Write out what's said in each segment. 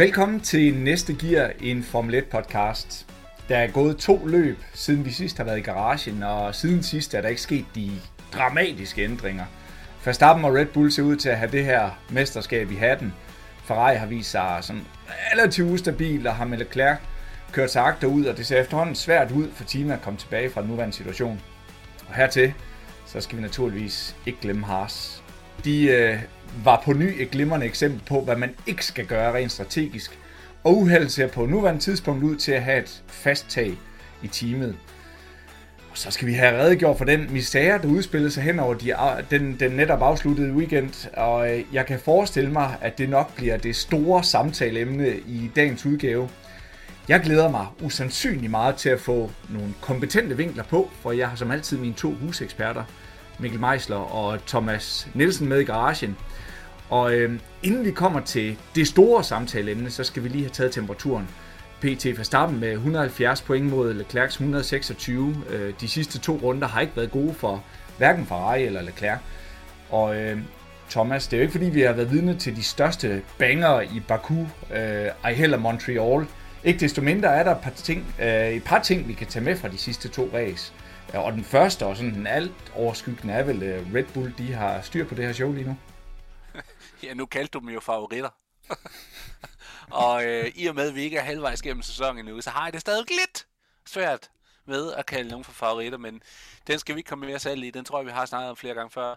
Velkommen til næste gear, en Formel 1 podcast. Der er gået to løb, siden vi sidst har været i garagen, og siden sidst er der ikke sket de dramatiske ændringer. Verstappen og Red Bull ser ud til at have det her mesterskab i hatten. Ferrari har vist sig som relativt ustabil, og har med Leclerc kørt sig agter ud, og det ser efterhånden svært ud for teamet at komme tilbage fra den nuværende situation. Og hertil, så skal vi naturligvis ikke glemme Haas. De øh, var på ny et glimrende eksempel på, hvad man ikke skal gøre rent strategisk. Og uheldet ser på nuværende tidspunkt ud til at have et fast tag i teamet. Og så skal vi have redegjort for den misære, der udspillede sig hen over de, den, den netop afsluttede weekend. Og øh, jeg kan forestille mig, at det nok bliver det store samtaleemne i dagens udgave. Jeg glæder mig usandsynligt meget til at få nogle kompetente vinkler på, for jeg har som altid mine to huseksperter, Mikkel Meisler og Thomas Nielsen med i garagen. Og øh, inden vi kommer til det store samtaleemne, så skal vi lige have taget temperaturen. PT Verstappen med 170 point mod Leclercs 126. Øh, de sidste to runder har ikke været gode for hverken Ferrari eller Leclerc. Og øh, Thomas, det er jo ikke fordi, vi har været vidne til de største banger i Baku, øh, ej heller Montreal. Ikke desto mindre er der et par, ting, øh, et par ting, vi kan tage med fra de sidste to race. Og den første og sådan den alt overskyggende er vel øh, Red Bull, de har styr på det her show lige nu ja, nu kaldte du dem jo favoritter. og øh, i og med, at vi ikke er halvvejs gennem sæsonen nu, så har jeg det stadig lidt svært med at kalde nogen for favoritter, men den skal vi ikke komme mere salg i. Den tror jeg, vi har snakket om flere gange før.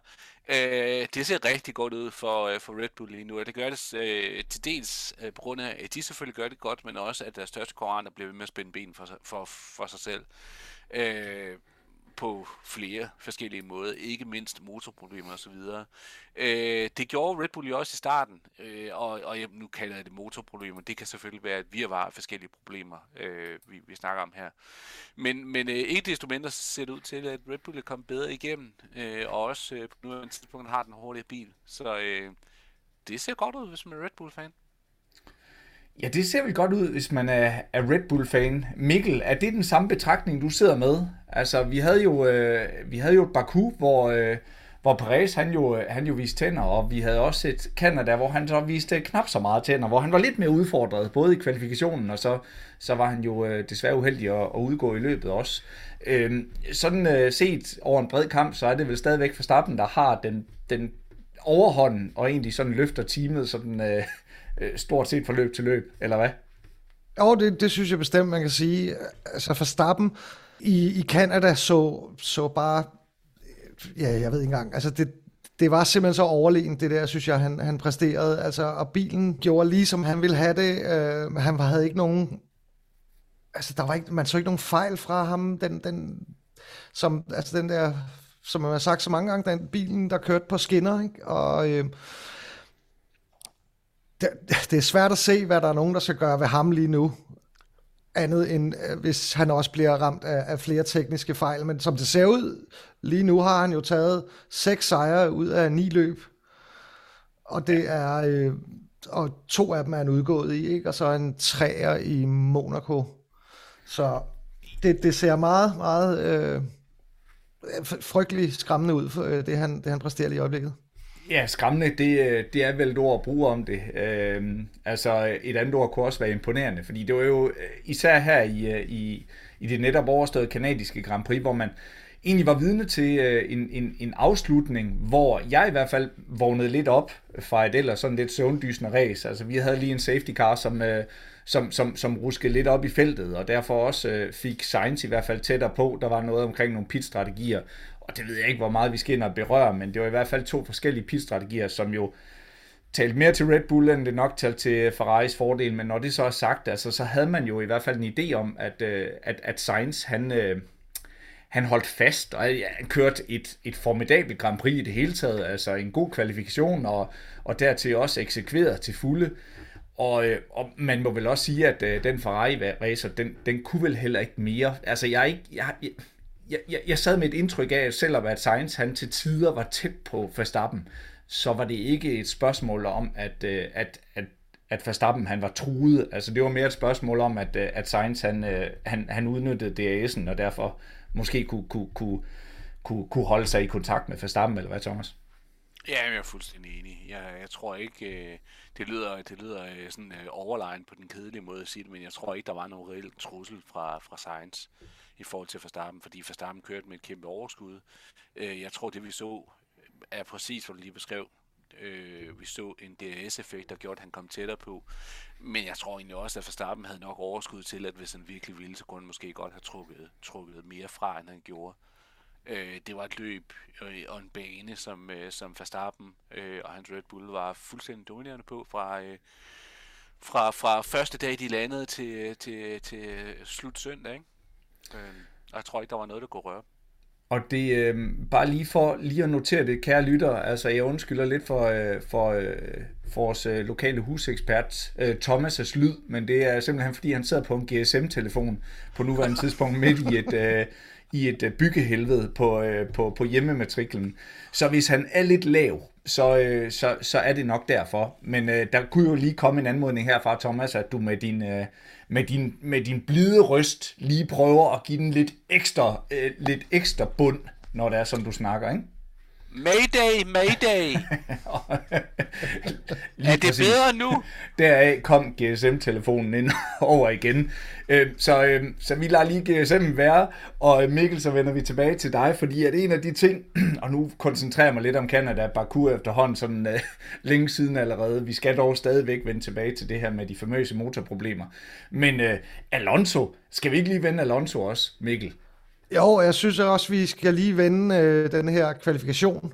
Øh, det ser rigtig godt ud for, øh, for Red Bull lige nu, og det gør det øh, til dels øh, på grund af, at de selvfølgelig gør det godt, men også at deres største konkurrenter bliver ved med at spænde ben for, for, for sig selv. Øh, på flere forskellige måder, ikke mindst motorproblemer osv. Øh, det gjorde Red Bull jo også i starten, øh, og, og jeg, nu kalder jeg det motorproblemer. Det kan selvfølgelig være et virvar af forskellige problemer, øh, vi, vi snakker om her. Men, men øh, ikke desto mindre ser det ud til, at Red Bull er kommet bedre igennem, øh, og også øh, på nuværende tidspunkt har den hurtigere bil. Så øh, det ser godt ud, hvis man er Red Bull-fan. Ja, det ser vel godt ud, hvis man er, er Red Bull-fan. Mikkel, er det den samme betragtning, du sidder med? Altså, vi havde jo, øh, vi havde jo et Baku, hvor, øh, hvor Perez, han jo, øh, han jo viste tænder, og vi havde også et Canada, hvor han så viste knap så meget tænder, hvor han var lidt mere udfordret, både i kvalifikationen, og så, så var han jo øh, desværre uheldig at, at udgå i løbet også. Øh, sådan øh, set over en bred kamp, så er det vel stadigvæk Verstappen, der har den, den overhånden, og egentlig sådan løfter teamet sådan... Øh, Øh, stort set fra løb til løb, eller hvad? Jo, det, det synes jeg bestemt, man kan sige. Altså Verstappen i, i Canada så, så bare, øh, ja, jeg ved ikke engang, altså det, det var simpelthen så overlegen, det der, synes jeg, han, han præsterede. Altså, og bilen gjorde lige, som han ville have det. Øh, han havde ikke nogen... Altså, der var ikke, man så ikke nogen fejl fra ham. Den, den, som, altså, den der, som man har sagt så mange gange, den bilen, der kørte på skinner, ikke? Og... øh, det, det er svært at se, hvad der er nogen, der skal gøre ved ham lige nu. Andet end, øh, hvis han også bliver ramt af, af flere tekniske fejl. Men som det ser ud, lige nu har han jo taget seks sejre ud af ni løb. Og det er... Øh, og to af dem er han udgået i, ikke? og så en træer i Monaco. Så det, det ser meget, meget øh, frygtelig skræmmende ud, for, øh, det, han, det han præsterer lige i øjeblikket. Ja, skræmmende, det, øh, det er vel et ord at bruge om det. Øhm, altså et andet ord kunne også være imponerende, fordi det var jo øh, især her i, øh, i, i det netop overståede kanadiske Grand Prix, hvor man egentlig var vidne til en, en, en afslutning, hvor jeg i hvert fald vågnede lidt op fra et ellers sådan lidt søvndysende race. Altså vi havde lige en safety car, som, som, som, som ruskede lidt op i feltet, og derfor også fik Sainz i hvert fald tættere på. Der var noget omkring nogle pitstrategier, og det ved jeg ikke, hvor meget vi skal ind og berøre, men det var i hvert fald to forskellige pitstrategier, som jo talte mere til Red Bull, end det nok talte til Ferraris fordel, men når det så er sagt, altså, så havde man jo i hvert fald en idé om, at, øh, at, at Sainz, han, øh, han holdt fast, og ja, han kørte et, et formidabelt Grand Prix i det hele taget, altså en god kvalifikation, og, og dertil også eksekveret til fulde. Og, øh, og man må vel også sige, at øh, den Ferrari-racer, den, den kunne vel heller ikke mere. Altså, jeg er ikke... Jeg, jeg, jeg, jeg, jeg sad med et indtryk af, at selvom at Sainz han til tider var tæt på Verstappen, så var det ikke et spørgsmål om, at, øh, at, at, at Verstappen han var truet. Altså det var mere et spørgsmål om, at, øh, at Sainz han, øh, han, han udnyttede DRS'en, og derfor måske kunne, kunne, kunne, kunne, kunne holde sig i kontakt med Verstappen, eller hvad Thomas? Ja, jeg er fuldstændig enig. Jeg, jeg tror ikke, det lyder, det lyder sådan øh, overlegen på den kedelige måde at sige det, men jeg tror ikke, der var nogen reel trussel fra, fra Sainz i forhold til Verstappen, fordi Verstappen kørte med et kæmpe overskud. Øh, jeg tror, det vi så er præcis, hvad du lige beskrev. Øh, vi så en DRS-effekt, der gjorde, at han kom tættere på. Men jeg tror egentlig også, at Verstappen havde nok overskud til, at hvis han virkelig ville, så kunne han måske godt have trukket, trukket mere fra, end han gjorde. Øh, det var et løb øh, og en bane, som, øh, som Verstappen øh, og hans Red Bull var fuldstændig dominerende på fra, øh, fra, fra første dag, de landede til, øh, til, til slut søndag. Ikke? Øh, og jeg tror ikke, der var noget, der kunne røre. Og det øh, bare lige for lige at notere det, kære lytter, altså jeg undskylder lidt for, øh, for, øh, for vores øh, lokale husekspert øh, Thomas' lyd, men det er simpelthen fordi, han sidder på en GSM-telefon på nuværende tidspunkt midt i et, øh, i et øh, byggehelvede på, øh, på, på hjemmematriklen. Så hvis han er lidt lav, så, øh, så, så er det nok derfor. Men øh, der kunne jo lige komme en anmodning her fra Thomas, at du med din, øh, med din, med din blide røst lige prøver at give den lidt ekstra, øh, lidt ekstra bund, når det er, som du snakker, ikke? Mayday, Mayday! er det præcis. bedre nu? Deraf kom GSM-telefonen ind over igen. Øh, så, øh, så vi lader lige GSM være, og Mikkel, så vender vi tilbage til dig, fordi at en af de ting, og nu koncentrerer jeg mig lidt om Canada, Baku efterhånden, sådan uh, længe siden allerede. Vi skal dog stadigvæk vende tilbage til det her med de famøse motorproblemer. Men uh, Alonso, skal vi ikke lige vende Alonso også, Mikkel? Jo, jeg synes også, vi skal lige vende øh, den her kvalifikation,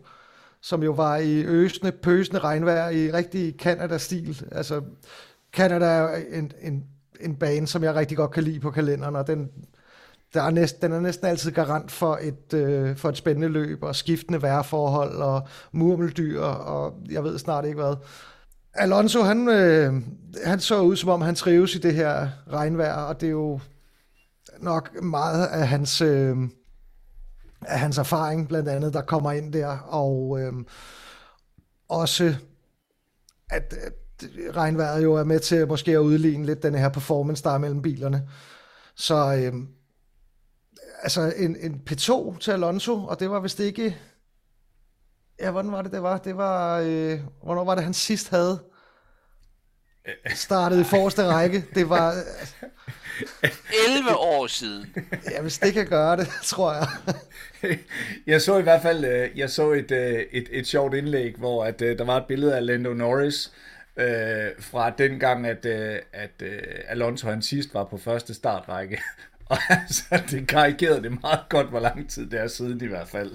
som jo var i øsende, pøsende regnvejr i rigtig Canada-stil. Altså, Canada er en, en, en bane, som jeg rigtig godt kan lide på kalenderen, og den, der er næsten, den er næsten altid garant for et, øh, for et spændende løb, og skiftende vejrforhold, og murmeldyr, og jeg ved snart ikke hvad. Alonso, han, øh, han så ud, som om han trives i det her regnvejr, og det er jo nok meget af hans, øh, af hans erfaring, blandt andet, der kommer ind der, og øh, også, at, at regnvejret jo er med til måske at udligne lidt den her performance, der er mellem bilerne. Så øh, altså en, en P2 til Alonso, og det var vist ikke... Ja, hvordan var det, det var? Det var... Øh, hvornår var det, han sidst havde startet i forreste række? Det var... 11 år siden. Ja, hvis det kan gøre det, tror jeg. jeg så i hvert fald øh, jeg så et, øh, et, et sjovt indlæg, hvor at, øh, der var et billede af Lando Norris øh, fra den gang, at, at Alonso han sidst var på første startrække. Og altså, det karikerede det meget godt, hvor lang tid det er siden i hvert fald.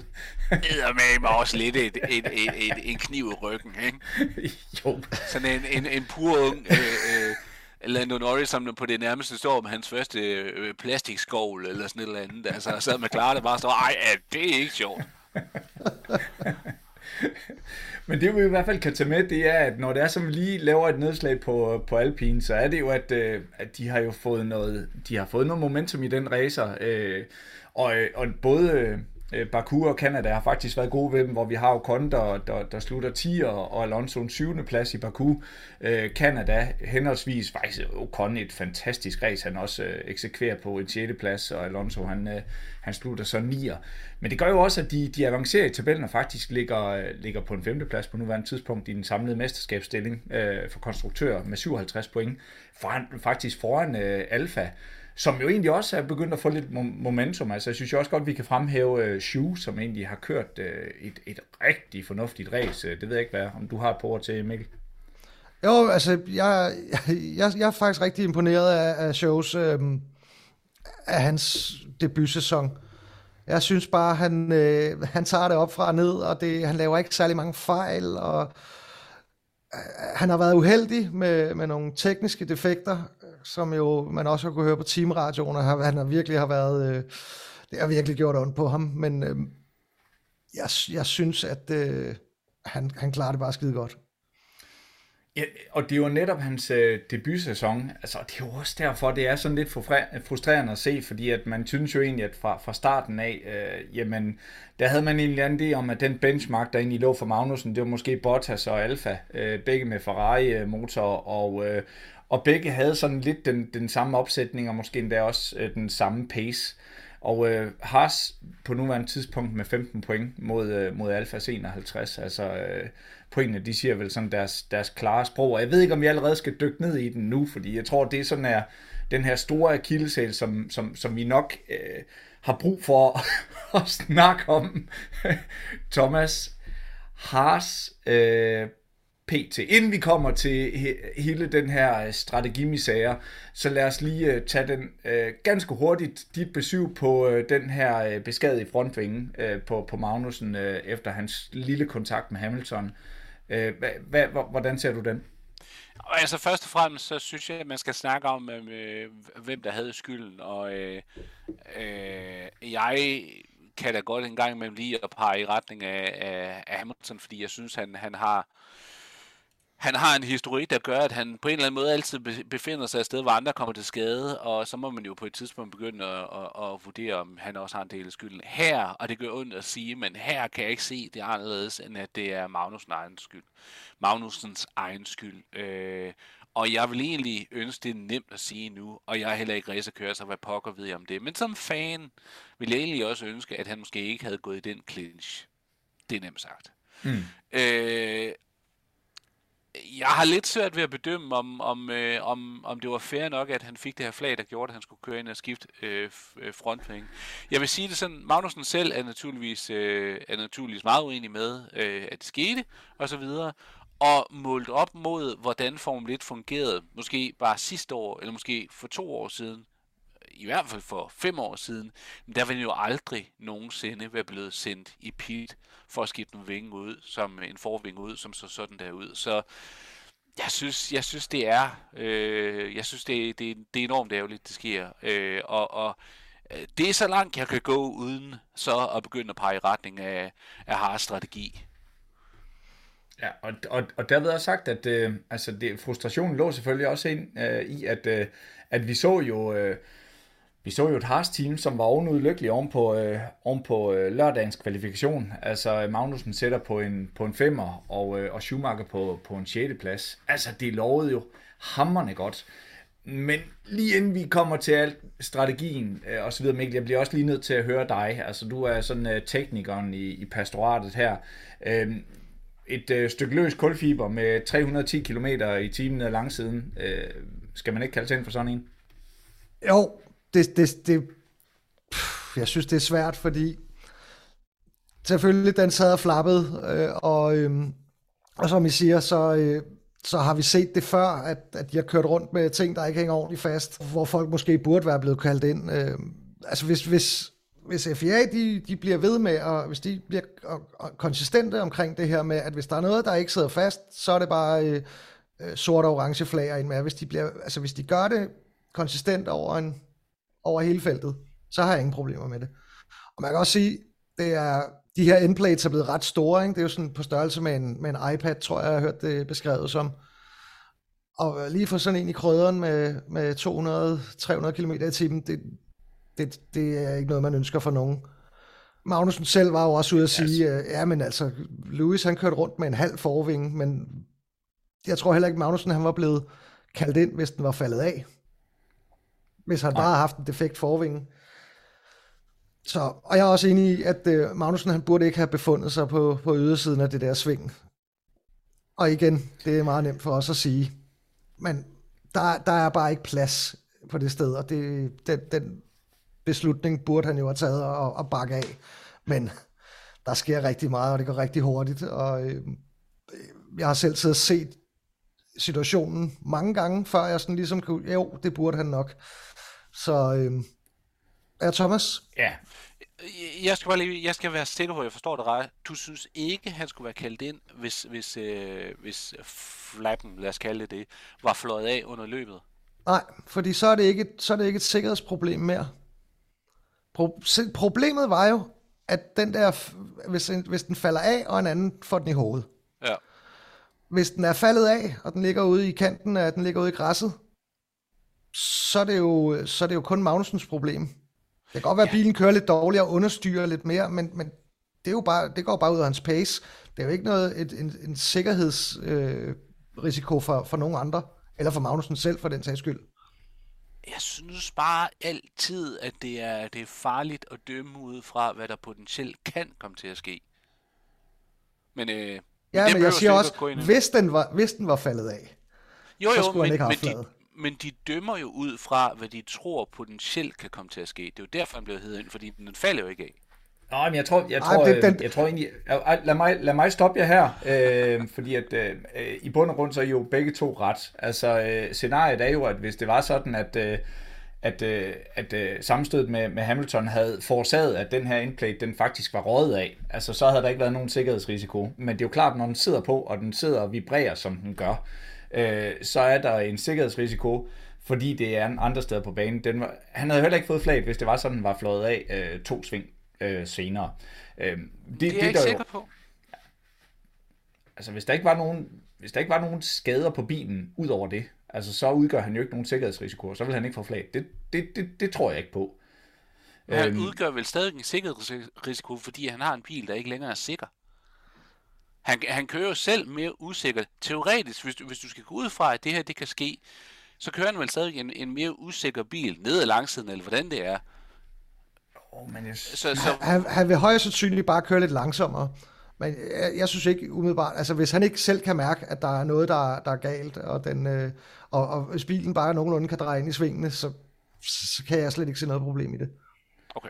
Med mig også lidt et, et, et, et, en kniv i ryggen, ikke? jo. Sådan en, en, en pur ung øh, øh, Lando Norris, som på det nærmeste står med hans første øh, plastikskål eller sådan et eller andet. Altså, og sad med Clara, der bare står, ej, det er ikke sjovt. Men det vi i hvert fald kan tage med, det er, at når det er, som lige laver et nedslag på, på Alpine, så er det jo, at, øh, at de har jo fået noget, de har fået noget momentum i den racer. Øh, og, øh, og både øh, Øh, Baku og Canada har faktisk været gode ved dem, hvor vi har Ocon, der, der, der slutter 10, og Alonso en 7. plads i Baku. Kanada Canada henholdsvis, faktisk Ocon et fantastisk race, han også øh, eksekverer på en 6. plads, og Alonso han, øh, han slutter så 9. Men det gør jo også, at de, de avancerer i tabellen og faktisk ligger, øh, ligger på en 5. plads på nuværende tidspunkt i den samlede mesterskabsstilling øh, for konstruktører med 57 point, foran, faktisk foran øh, Alfa som jo egentlig også er begyndt at få lidt momentum. Altså, jeg synes jo også godt, at vi kan fremhæve øh, Shu, som egentlig har kørt øh, et, et rigtig fornuftigt race. Øh, det ved jeg ikke, hvad, om du har et på til, Mikkel. Jo, altså, jeg, jeg, jeg er faktisk rigtig imponeret af, af shows, øh, af hans debutsæson. Jeg synes bare, han, øh, han tager det op fra og ned, og det, han laver ikke særlig mange fejl, og øh, han har været uheldig med, med nogle tekniske defekter, som jo man også har kunne høre på teamradioen, og han har virkelig har været, øh, det har virkelig gjort ondt på ham, men øh, jeg, jeg synes, at øh, han, han klarer det bare skide godt. Ja, og det var netop hans øh, debutsæson. Altså, det er jo også derfor, det er sådan lidt frustrerende at se, fordi at man synes jo egentlig, at fra, fra starten af, øh, jamen, der havde man egentlig anden idé om, at den benchmark, der egentlig lå for Magnussen, det var måske Bottas og Alfa, øh, begge med Ferrari-motor, øh, og, øh, og begge havde sådan lidt den, den samme opsætning, og måske endda også øh, den samme pace. Og øh, Haas på nuværende tidspunkt med 15 point mod, øh, mod Alfa 51. Altså øh, pointene, de siger vel sådan deres, deres klare sprog. Og jeg ved ikke, om vi allerede skal dykke ned i den nu, fordi jeg tror, det er sådan her, den her store akilleshæl, som, som, som vi nok øh, har brug for at snakke om. Thomas Haas øh, PT. Inden vi kommer til he- hele den her øh, strategimisager, så lad os lige uh, tage den uh, ganske hurtigt. Dit besøg på uh, den her uh, beskadigede frontvinge uh, på, på Magnussen uh, efter hans lille kontakt med Hamilton. Uh, hva, hva, hvordan ser du den? Altså først og fremmest, så synes jeg, at man skal snakke om, øh, hvem der havde skylden, og øh, øh, jeg kan da godt en gang imellem lige at pege i retning af, af, af Hamilton, fordi jeg synes, han, han har han har en historik, der gør, at han på en eller anden måde altid befinder sig et sted, hvor andre kommer til skade, og så må man jo på et tidspunkt begynde at, at, at vurdere, om han også har en del af skylden. Her, og det gør ondt at sige, men her kan jeg ikke se det anderledes, end at det er Magnusens egen skyld. Magnusens egen skyld. Øh, og jeg vil egentlig ønske, det er nemt at sige nu, og jeg er heller ikke racerkører, så hvad pokker ved jeg om det. Men som fan vil jeg egentlig også ønske, at han måske ikke havde gået i den clinch. Det er nemt sagt. Mm. Øh, jeg har lidt svært ved at bedømme, om, om, øh, om, om det var fair nok, at han fik det her flag, der gjorde, at han skulle køre ind og skifte øh, øh frontpenge. Jeg vil sige det sådan, Magnussen selv er naturligvis, øh, er naturligvis meget uenig med, øh, at det skete, og så videre. Og målt op mod, hvordan Formel 1 fungerede, måske bare sidste år, eller måske for to år siden, i hvert fald for fem år siden, men der ville jo aldrig nogensinde være blevet sendt i pit for at skifte en vinge ud, som en forvinge ud, som så sådan der ud. Så jeg synes, jeg synes det er, øh, jeg synes det, det, det er enormt ærgerligt, det sker. Øh, og, og øh, det er så langt, jeg kan gå uden så at begynde at pege i retning af, af har strategi. Ja, og, og, og derved har sagt, at øh, altså det, frustrationen lå selvfølgelig også ind øh, i, at, øh, at vi så jo øh, vi så jo et Haas-team, som var ovenudlykkelig oven på, øh, oven på øh, lørdagens kvalifikation. Altså Magnussen sætter på en, på en femmer, og, øh, og Schumacher på, på en sjette plads. Altså det lovede jo hammerne godt. Men lige inden vi kommer til alt strategien øh, og så videre, Mikkel, jeg bliver også lige nødt til at høre dig. Altså du er sådan øh, teknikeren i, i pastoratet her. Øh, et øh, stykke løs kulfiber med 310 km i timen langsiden. Øh, skal man ikke kalde til for sådan en? Jo, det, det, det, pff, jeg synes, det er svært, fordi selvfølgelig, den sad og flappede, øh, og, øh, og som I siger, så, øh, så har vi set det før, at, at jeg har kørt rundt med ting, der ikke hænger ordentligt fast, hvor folk måske burde være blevet kaldt ind. Øh, altså hvis, hvis, hvis FIA de, de bliver ved med, og hvis de bliver og, og konsistente omkring det her med, at hvis der er noget, der ikke sidder fast, så er det bare øh, øh sort og orange flager ind med. Hvis de, bliver, altså hvis de gør det konsistent over en over hele feltet, så har jeg ingen problemer med det. Og man kan også sige, det er, de her endplates er blevet ret store, ikke? det er jo sådan på størrelse med en, med en iPad, tror jeg, jeg har hørt det beskrevet som. Og lige få sådan en i krydderen med, med 200-300 km i timen, det, det, det er ikke noget, man ønsker for nogen. Magnussen selv var jo også ude at sige, yes. ja, men altså, Lewis han kørte rundt med en halv forvinge, men jeg tror heller ikke, Magnussen han var blevet kaldt ind, hvis den var faldet af hvis han bare har haft en defekt forvinge. Så, og jeg er også enig i, at uh, Magnussen han burde ikke have befundet sig på, på ydersiden af det der sving. Og igen, det er meget nemt for os at sige. Men der, der er bare ikke plads på det sted, og det, den, den beslutning burde han jo have taget og, og bakke af. Men der sker rigtig meget, og det går rigtig hurtigt, og øh, jeg har selv siddet og set situationen mange gange, før jeg sådan ligesom kunne, jo, det burde han nok. Så øh, ja, Thomas? Ja. Jeg skal, bare lige, jeg skal være sikker på, at jeg forstår det ret. Du synes ikke, han skulle være kaldt ind, hvis, hvis, øh, hvis flappen, lad os kalde det det, var fløjet af under løbet? Nej, fordi så er det ikke, så er det ikke et sikkerhedsproblem mere. Pro- problemet var jo, at den der, hvis, hvis den falder af, og en anden får den i hovedet. Ja. Hvis den er faldet af, og den ligger ude i kanten, af, den ligger ude i græsset, så er det jo, så er det jo kun Magnusens problem. Det kan godt være, at bilen kører lidt dårligt og understyrer lidt mere, men, men det, er jo bare, det går bare ud af hans pace. Det er jo ikke noget, et, en, en sikkerhedsrisiko øh, for, for nogen andre, eller for Magnussen selv for den sags skyld. jeg synes bare altid, at det er, det er farligt at dømme ud fra, hvad der potentielt kan komme til at ske. Men, øh, Ja, det men jeg siger også, hvis den, var, hvis den var faldet af, jo, så jo, skulle han men, ikke have men, de. Men de dømmer jo ud fra, hvad de tror potentielt kan komme til at ske. Det er jo derfor, han blev heddet ind, fordi den falder jo ikke af. Nå, men jeg tror, jeg Ej, tror, det- det, den- den... jeg tror egentlig, Ej, lad mig, lad mig stoppe jer her, øh, fordi at øh, øh, i bund og grund så er I jo begge to ret. Altså, øh, scenariet er jo, at hvis det var sådan, at, øh, at, øh, at øh, sammenstødet med, med Hamilton havde forårsaget, at den her endplate, den faktisk var røget af, altså så havde der ikke været nogen sikkerhedsrisiko. Men det er jo klart, når den sidder på, og den sidder og vibrerer, som den gør, øh, så er der en sikkerhedsrisiko, fordi det er andre steder på banen. Den var, han havde heller ikke fået flaget, hvis det var sådan, den var flået af øh, to sving øh, senere. Øh, det, Det er jeg ikke sikker på. altså hvis der ikke var nogen, hvis der ikke var nogen skader på bilen ud over det, altså så udgør han jo ikke nogen sikkerhedsrisiko, og så vil han ikke få flag. Det, det, det, det tror jeg ikke på. Men han Øhm. udgør vel stadig en sikkerhedsrisiko, fordi han har en bil, der ikke længere er sikker. Han, han kører jo selv mere usikkert. Teoretisk, hvis du, hvis du skal gå ud fra, at det her det kan ske, så kører han vel stadig en, en mere usikker bil ned ad langsiden, eller hvordan det er. Oh, men jeg, Så, så Han, han vil højst sandsynligt bare køre lidt langsommere. Men jeg, jeg synes ikke umiddelbart, altså hvis han ikke selv kan mærke, at der er noget, der, der er galt, og, den, øh, og, og hvis bilen bare nogenlunde kan dreje ind i svingene, så, så kan jeg slet ikke se noget problem i det. okay.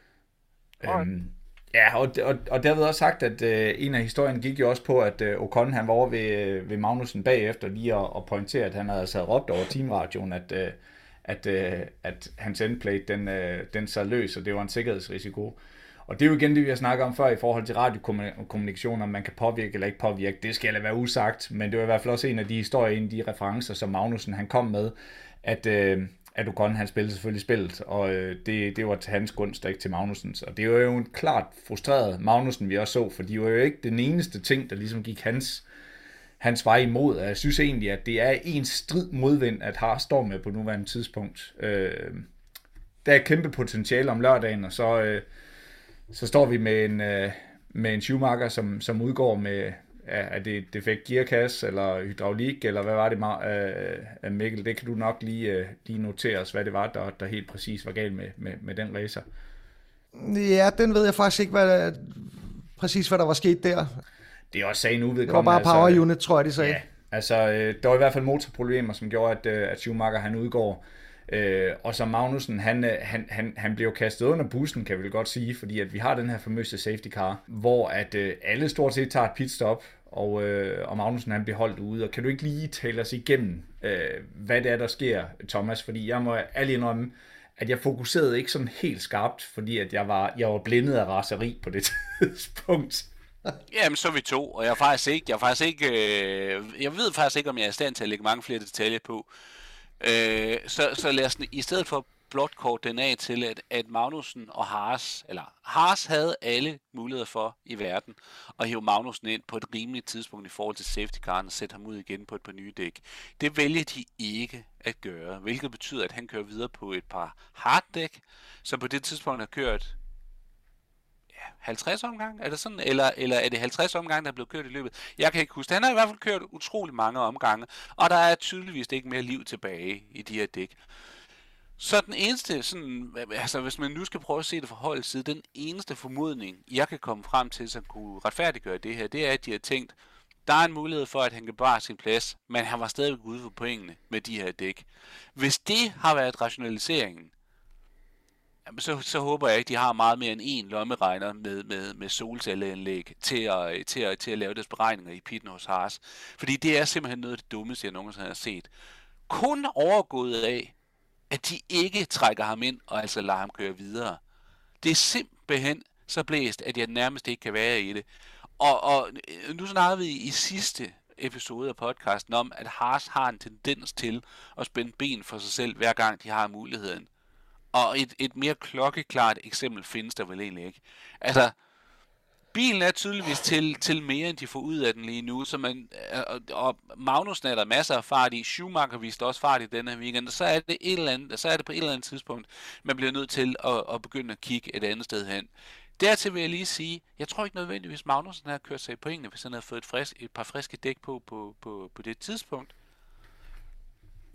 Øhm, ja, og, og, og derved også sagt, at øh, en af historien gik jo også på, at øh, Ocon han var over ved, øh, ved Magnussen bagefter lige at, at pointere, at han havde altså råbt over teamradioen, at, øh, at, øh, at hans endplate, den, øh, den sad løs, og det var en sikkerhedsrisiko. Og det er jo igen det, vi har snakket om før i forhold til radiokommunikation, om man kan påvirke eller ikke påvirke. Det skal lade være usagt, men det var i hvert fald også en af de historier, en af de referencer, som Magnussen han kom med, at, øh, at Ocon han spillede selvfølgelig spillet, og øh, det, det var til hans gunst, og ikke til Magnusens. Og det var jo en klart frustreret Magnussen, vi også så, for de var jo ikke den eneste ting, der ligesom gik hans, hans vej imod. Og jeg synes egentlig, at det er en strid modvind, at har står med på nuværende tidspunkt. Øh, der er kæmpe potentiale om lørdagen, og så, øh, så står vi med en, øh, med en Schumacher, som, som udgår med, ja, er det defekt gearkasse, eller hydraulik, eller hvad var det, Ma- øh, Mikkel? Det kan du nok lige, øh, lige notere os, hvad det var, der, der helt præcis var galt med, med, med den racer. Ja, den ved jeg faktisk ikke, hvad, præcis hvad der var sket der. Det er også sagen Det var uvedkommende. bare power altså, unit, tror jeg, de sagde. Ja, altså øh, der var i hvert fald motorproblemer, som gjorde, at, øh, at Schumacher han udgår. Øh, og så Magnussen, han, øh, han, han, han blev kastet under bussen, kan vi godt sige, fordi at vi har den her famøse safety car, hvor at øh, alle stort set tager et pitstop, og, øh, og Magnussen han blev holdt ude. Og kan du ikke lige tale os igennem, øh, hvad det er, der sker, Thomas? Fordi jeg må ærlig indrømme, at jeg fokuserede ikke sådan helt skarpt, fordi at jeg var, jeg var blindet af raseri på det tidspunkt. Jamen, så er vi to, og jeg er faktisk ikke, jeg er faktisk ikke, øh, jeg ved faktisk ikke, om jeg er i stand til at lægge mange flere detaljer på. Øh, så, så lad os i stedet for blot kort den af til, at, at Magnussen og Haas, eller Haas havde alle muligheder for i verden at hive Magnussen ind på et rimeligt tidspunkt i forhold til safety caren og sætte ham ud igen på et par nye dæk. Det vælger de ikke at gøre, hvilket betyder, at han kører videre på et par harddæk, som på det tidspunkt har kørt 50 omgang? Er det sådan? Eller, eller er det 50 omgang, der er blevet kørt i løbet? Jeg kan ikke huske. Han har i hvert fald kørt utrolig mange omgange, og der er tydeligvis ikke mere liv tilbage i de her dæk. Så den eneste, sådan, altså hvis man nu skal prøve at se det fra holdets side, den eneste formodning, jeg kan komme frem til, som kunne retfærdiggøre det her, det er, at de har tænkt, der er en mulighed for, at han kan bare sin plads, men han var stadigvæk ude for pointene med de her dæk. Hvis det har været rationaliseringen, så, så håber jeg ikke, de har meget mere end én lommeregner med, med, med solcelleanlæg til at, til, at, til at lave deres beregninger i pitten hos Haas. Fordi det er simpelthen noget af det dummeste, jeg nogensinde har set. Kun overgået af, at de ikke trækker ham ind og altså lader ham køre videre. Det er simpelthen så blæst, at jeg nærmest ikke kan være i det. Og, og øh, nu snakkede vi i sidste episode af podcasten om, at Haas har en tendens til at spænde ben for sig selv, hver gang de har muligheden. Og et, et mere klokkeklart eksempel findes der vel egentlig ikke. Altså, bilen er tydeligvis til, til mere, end de får ud af den lige nu. Så man, øh, og, og Magnussen er der masser af fart i. Schumacher viste også fart i denne weekend. Og så er det, et eller andet, så er det på et eller andet tidspunkt, man bliver nødt til at, at begynde at kigge et andet sted hen. Dertil vil jeg lige sige, jeg tror ikke nødvendigvis Magnussen har kørt sig i pointene, hvis han havde fået et, frisk, et par friske dæk på, på, på, på det tidspunkt.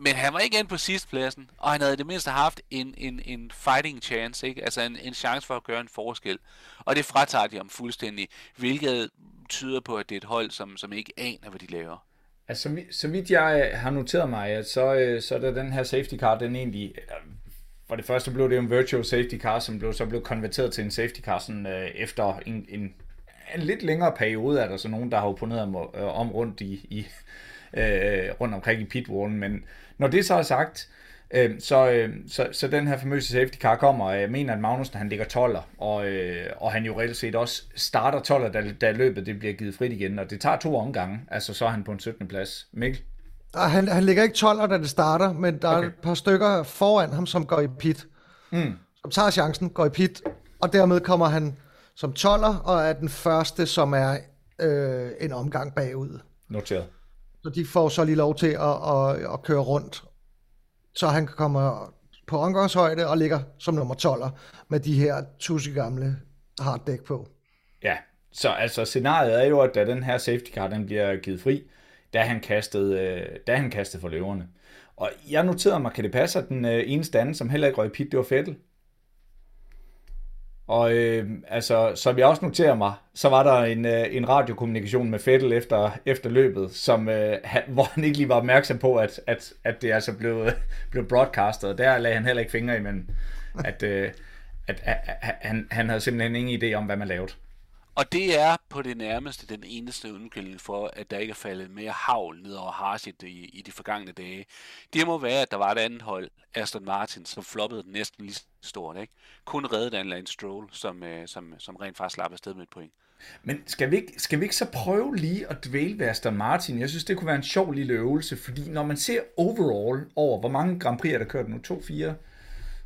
Men han var ikke end på sidstpladsen, og han havde i det mindste haft en, en, en fighting chance, ikke? altså en, en chance for at gøre en forskel. Og det fratager de ham fuldstændig, hvilket tyder på, at det er et hold, som, som ikke aner, hvad de laver. Altså, så vidt jeg øh, har noteret mig, at så, øh, så er der den her safety car, den egentlig... For det første blev det jo en virtual safety car, som blev, så blev konverteret til en safety car sådan, øh, efter en, en, en lidt længere periode, er der så nogen, der har opponeret om, øh, om rundt i, i øh, rundt omkring i pitwallen, men når det så er sagt, øh, så, øh, så, så den her famøse safety car kommer, og jeg mener, at Magnussen han ligger 12'er, og, øh, og han jo reelt set også starter 12'er, da, da løbet det bliver givet frit igen, og det tager to omgange, altså så er han på en 17. plads. Mikkel? Ah, han, han ligger ikke 12'er, da det starter, men der okay. er et par stykker foran ham, som går i pit. Mm. Som tager chancen, går i pit, og dermed kommer han som 12'er, og er den første, som er øh, en omgang bagud. Noteret. Så de får så lige lov til at, at, at køre rundt, så han kommer på omgangshøjde og ligger som nummer 12'er med de her tusind gamle harddæk på. Ja, så altså scenariet er jo, at da den her safety car den bliver givet fri, da han kastede, øh, da han kastede for løverne. Og jeg noterede mig, kan det passe, at den øh, eneste anden, som heller ikke røg pit, det var Fettel? Og øh, altså, som jeg også noterer mig, så var der en, øh, en radiokommunikation med Fettel efter, efter løbet, som, øh, han, hvor han ikke lige var opmærksom på, at, at, at det altså blev, blev broadcastet. Og der lagde han heller ikke fingre i, men at, øh, at, at, at han, han havde simpelthen ingen idé om, hvad man lavede. Og det er på det nærmeste den eneste undskyldning for, at der ikke er faldet mere havl ned over Harsit i, i de forgangne dage. Det må være, at der var et andet hold, Aston Martin, som floppede næsten lige stort. Ikke? Kun reddet af en Lance Stroll, som, øh, som, som rent faktisk slap afsted med et point. Men skal vi, ikke, skal vi ikke så prøve lige at dvæle ved Aston Martin? Jeg synes, det kunne være en sjov lille øvelse, fordi når man ser overall over, hvor mange Grand Prix er der kørt nu? 2, 4,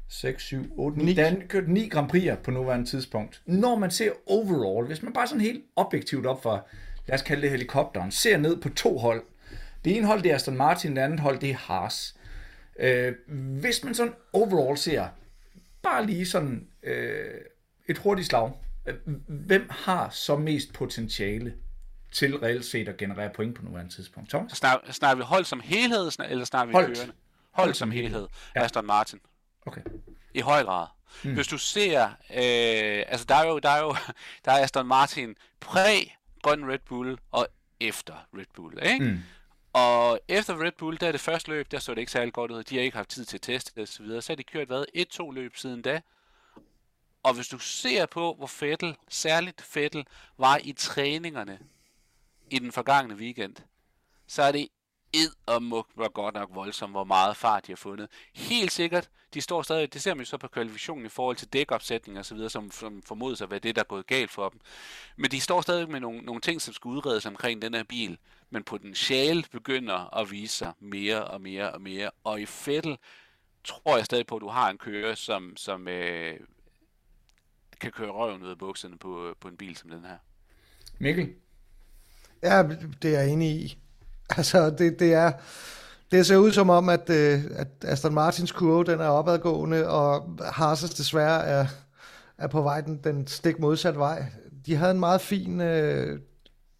6, 7, 8, 9. 9. Der er kørt 9 Grand Prix'er på nuværende tidspunkt. Når man ser overall, hvis man bare sådan helt objektivt op for, lad os kalde det helikopteren, ser ned på to hold. Det ene hold det er Aston Martin, det andet hold det er Haas. Øh, hvis man sådan overall ser, bare lige sådan øh, et hurtigt slag, hvem har så mest potentiale til reelt set at generere point på nuværende tidspunkt? Thomas? Snakker, snakker vi hold som helhed, eller snakker vi hold. kørende? Hold som helhed. Ja. Aston Martin. Okay. I høj grad. Mm. Hvis du ser, øh, altså der er jo, der er jo, der er Aston Martin præ grøn Red Bull og efter Red Bull, ikke? Mm. Og efter Red Bull, der er det første løb, der så det ikke særlig godt ud. De har ikke haft tid til at teste det osv. Så, har de kørt, hvad, et, to løb siden da. Og hvis du ser på, hvor Fettel, særligt Fettel, var i træningerne i den forgangne weekend, så er det ed og muk var godt nok voldsomt, hvor meget fart de har fundet. Helt sikkert, de står stadig, det ser man jo så på kvalifikationen i forhold til dækopsætning og så videre, som, som formodes at være det, der er gået galt for dem. Men de står stadig med nogle, nogle ting, som skal udredes omkring den her bil, men potentiale begynder at vise sig mere og mere og mere. Og i Fettel tror jeg stadig på, at du har en kører, som, som øh, kan køre røven ud af bukserne på, øh, på en bil som den her. Mikkel? Ja, det er jeg enig i. Altså, det, det er... Det ser ud som om, at, øh, at Aston Martins kurve den er opadgående, og Haas desværre er, er på vej den, den stik modsatte vej. De havde en meget fin... Øh,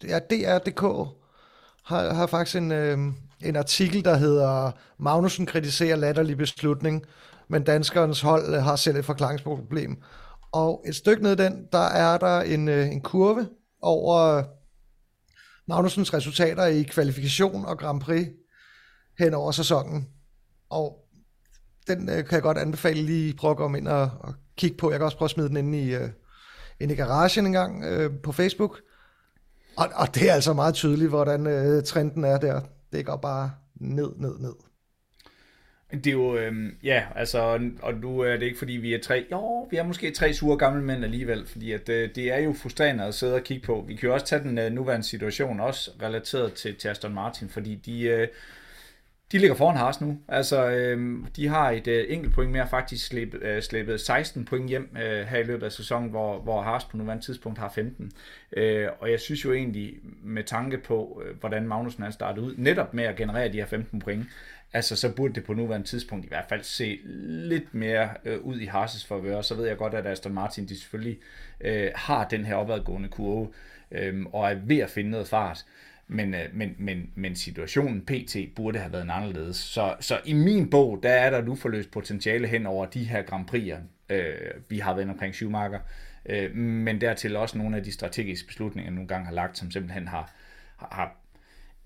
ja, DR.dk har, har faktisk en, øh, en artikel, der hedder Magnussen kritiserer latterlig beslutning, men danskernes hold øh, har selv et forklaringsproblem. Og et stykke ned den, der er der en, øh, en kurve over Magnusens resultater i kvalifikation og Grand Prix hen over sæsonen. Og den øh, kan jeg godt anbefale lige prøve at komme ind og, og kigge på. Jeg kan også prøve at smide den ind i, øh, ind i garagen en gang øh, på Facebook. Og, og det er altså meget tydeligt, hvordan øh, trenden er der. Det går bare ned, ned, ned. Det er jo, øh, ja, altså, og nu er det ikke fordi vi er tre, jo, vi er måske tre sure gamle mænd alligevel, fordi at, øh, det er jo frustrerende at sidde og kigge på. Vi kan jo også tage den øh, nuværende situation, også relateret til, til Aston Martin, fordi de, øh, de ligger foran Haas nu. Altså, øh, de har et øh, enkelt point mere, faktisk slæbet, øh, slæbet 16 point hjem øh, her i løbet af sæsonen, hvor, hvor Haas på nuværende tidspunkt har 15. Øh, og jeg synes jo egentlig, med tanke på, øh, hvordan Magnussen har startet ud, netop med at generere de her 15 point, altså så burde det på nuværende tidspunkt i hvert fald se lidt mere øh, ud i Haas' forvør. Så ved jeg godt, at Aston Martin de selvfølgelig øh, har den her opadgående kurve øh, og er ved at finde noget fart. Men, øh, men, men, men situationen PT burde have været anderledes. Så, så i min bog, der er der nu forløst potentiale hen over de her Grand Prix'er, øh, vi har været omkring Schumacher. Øh, men dertil også nogle af de strategiske beslutninger, nogle gange har lagt, som simpelthen har, har,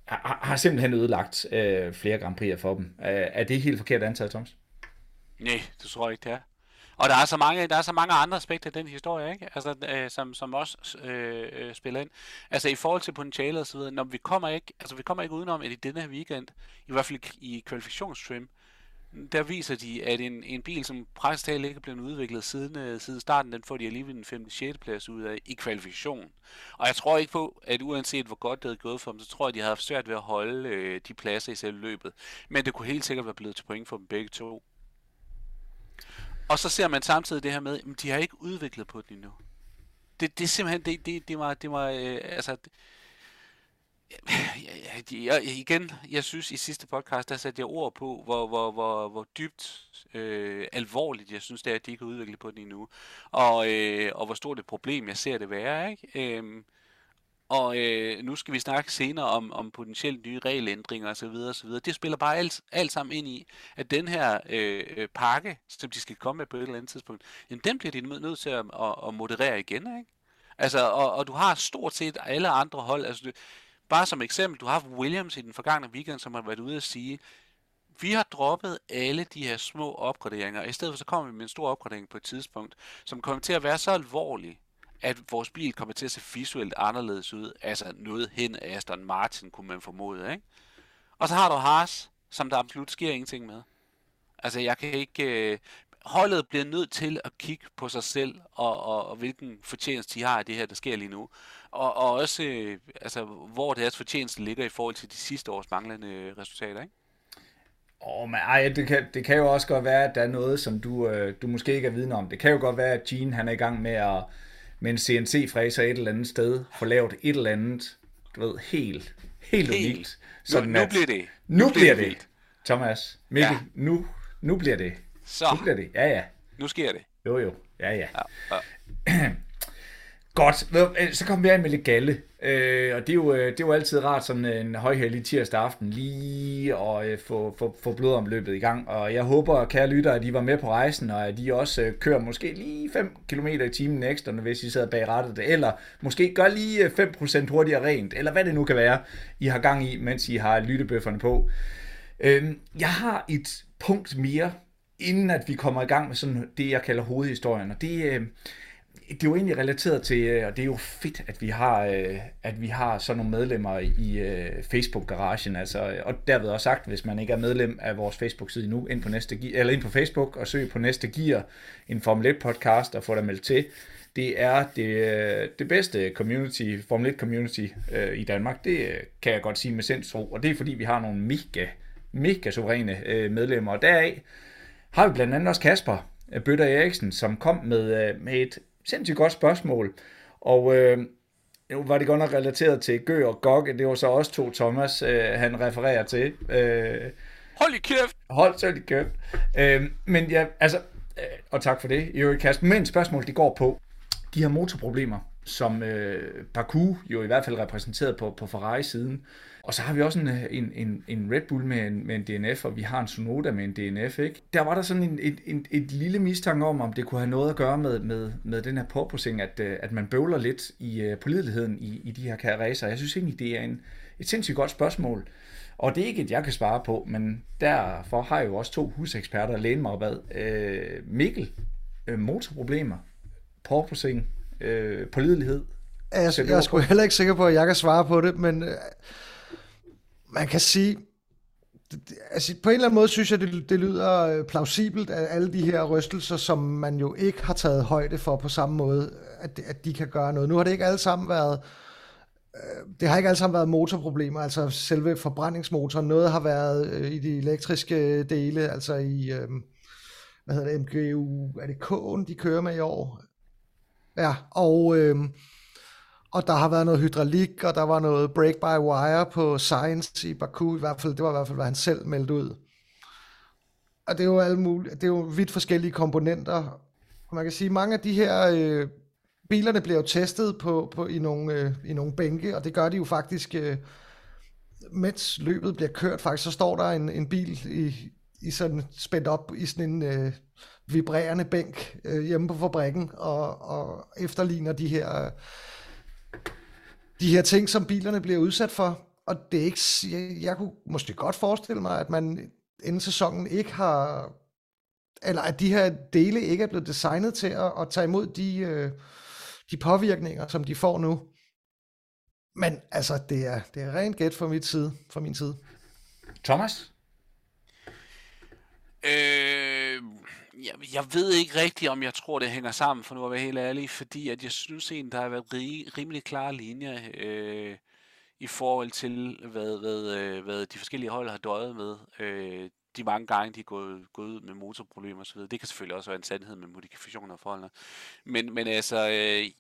har, har simpelthen ødelagt øh, flere Grand Prix'er for dem. Øh, er det helt forkert antaget, Thomas? Nej, det tror jeg ikke, det er. Og der er så mange, der er så mange andre aspekter i den historie, ikke? Altså, øh, som, som også øh, øh, spiller ind. Altså i forhold til potentialet og så videre, når vi kommer ikke, altså vi kommer ikke udenom, at i denne her weekend, i hvert fald i kvalifikationstrim, der viser de, at en, en bil, som praktisk talt ikke er blevet udviklet siden, øh, siden starten, den får de alligevel en 5. 6. plads ud af i kvalifikation. Og jeg tror ikke på, at uanset hvor godt det havde gået for dem, så tror jeg, at de havde haft svært ved at holde øh, de pladser i selve løbet. Men det kunne helt sikkert være blevet til point for dem begge to. Og så ser man samtidig det her med, at de har ikke udviklet på det endnu. Det, det er simpelthen, det, det, det var, det var øh, altså, jeg, jeg, igen, jeg synes i sidste podcast, der satte jeg ord på, hvor, hvor, hvor, hvor dybt øh, alvorligt jeg synes det er, at de ikke har udviklet på det endnu. Og, øh, og hvor stort et problem jeg ser det være. Ikke? Øh, og øh, nu skal vi snakke senere om, om potentielt nye regelændringer osv. osv. Det spiller bare alt, alt sammen ind i, at den her øh, pakke, som de skal komme med på et eller andet tidspunkt, jamen, den bliver de nødt til at, at, at moderere igen. Ikke? Altså, og, og du har stort set alle andre hold. Altså, du, bare som eksempel, du har haft Williams i den forgangne weekend, som har været ude at sige, vi har droppet alle de her små opgraderinger, og i stedet for så kommer vi med en stor opgradering på et tidspunkt, som kommer til at være så alvorlig, at vores bil kommer til at se visuelt anderledes ud. Altså noget hen af Aston Martin, kunne man formode, ikke? Og så har du Haas, som der absolut sker ingenting med. Altså jeg kan ikke... Øh, holdet bliver nødt til at kigge på sig selv, og, og, og hvilken fortjeneste de har af det her, der sker lige nu. Og, og også, øh, altså, hvor deres fortjeneste ligger i forhold til de sidste års manglende resultater, ikke? Åh, oh, men ej, det kan, det kan jo også godt være, at der er noget, som du, øh, du måske ikke er viden om. Det kan jo godt være, at Gene han er i gang med at med en CNC-fræser et eller andet sted, få lavet et eller andet, du ved, helt, helt, helt. unikt. Sådan nu, nu bliver det. Nu, nu bliver det. det. Thomas, Mikkel, ja. nu, nu bliver det. Så. Nu bliver det. Ja, ja. Nu sker det. Jo, jo. Ja, ja. ja, ja. Godt, øh, så kom vi ind med lidt galle. Øh, og det er, jo, øh, det er jo altid rart sådan en højhellig tirsdag aften lige at øh, få, få, få blodomløbet i gang. Og jeg håber, kære lytter, at I var med på rejsen, og at I også øh, kører måske lige 5 km i timen ekstra, hvis I sidder bag rattet. Eller måske gør lige øh, 5% hurtigere rent, eller hvad det nu kan være, I har gang i, mens I har lyttebøfferne på. Øh, jeg har et punkt mere, inden at vi kommer i gang med sådan det, jeg kalder hovedhistorien. Og det, øh, det er jo egentlig relateret til, øh, og det er jo fedt, at vi har, øh, at vi har sådan nogle medlemmer i øh, Facebook-garagen, altså, og derved også sagt, hvis man ikke er medlem af vores Facebook-side nu, ind på, næste, eller ind på Facebook og søg på næste gear, en Formel 1-podcast og få dig meldt til. Det er det, det bedste community, Formel 1-community øh, i Danmark, det kan jeg godt sige med sindsro, og det er fordi, vi har nogle mega, mega suveræne øh, medlemmer, og deraf har vi blandt andet også Kasper Bøtter Eriksen, som kom med, med et sindssygt godt spørgsmål. Og øh, nu var det godt nok relateret til Gø og Gok, det var så også to Thomas, øh, han refererer til. Øh, hold i kæft! Hold så i kæft. Øh, men ja, altså, øh, og tak for det, øvrigt Kasper. Men spørgsmålet, det går på de her motorproblemer, som øh, Baku jo i hvert fald repræsenteret på, på Ferrari-siden. Og så har vi også en, en, en, en Red Bull med en, med en DNF, og vi har en Sonoda med en DNF. Ikke? Der var der sådan en, et, et, et lille mistanke om, om det kunne have noget at gøre med, med, med den her påpussing, at, øh, at man bøvler lidt i uh, pålideligheden i, i de her racer. Jeg synes egentlig, det er en, et sindssygt godt spørgsmål. Og det er ikke et, jeg kan svare på, men derfor har jeg jo også to huseksperter at læne mig op ad. Øh, Mikkel, øh, motorproblemer, porpoising, øh, pålidelighed. Jeg, jeg er sgu heller ikke sikker på, at jeg kan svare på det, men øh, man kan sige, altså på en eller anden måde synes jeg, det, det lyder øh, plausibelt, at alle de her rystelser, som man jo ikke har taget højde for på samme måde, at, at de kan gøre noget. Nu har det ikke alle sammen været, øh, det har ikke alle sammen været motorproblemer, altså selve forbrændingsmotoren. Noget har været øh, i de elektriske dele, altså i, hvad hedder det, MGU, er det K'en, de kører med i år? Ja, og... Øh, og der har været noget hydraulik, og der var noget break-by-wire på Science i Baku, i hvert fald, det var i hvert fald, hvad han selv meldte ud. Og det er jo alle mulige, det er jo vidt forskellige komponenter. Og man kan sige, at mange af de her øh, bilerne bliver jo testet på, på, i, nogle, øh, i nogle bænke, og det gør de jo faktisk øh, mens løbet bliver kørt, faktisk, så står der en, en bil i, i sådan spændt op i sådan en øh, vibrerende bænk øh, hjemme på fabrikken, og, og efterligner de her, øh, de her ting, som bilerne bliver udsat for. Og det er ikke, jeg, jeg kunne måske godt forestille mig, at man inden sæsonen ikke har, eller at de her dele ikke er blevet designet til at, at tage imod de, øh, de påvirkninger, som de får nu. Men altså, det er, det er rent gæt fra, mit side, fra min side. Thomas? Øh, jeg, jeg ved ikke rigtigt, om jeg tror, det hænger sammen, for nu at være helt ærlig, fordi at jeg synes egentlig, der har været rig, rimelig klare linjer øh, i forhold til, hvad, hvad, øh, hvad de forskellige hold har døjet med. Øh, de mange gange, de er gået, gået ud med motorproblemer osv. Det kan selvfølgelig også være en sandhed med modifikationer og forhold. Men, men altså, øh,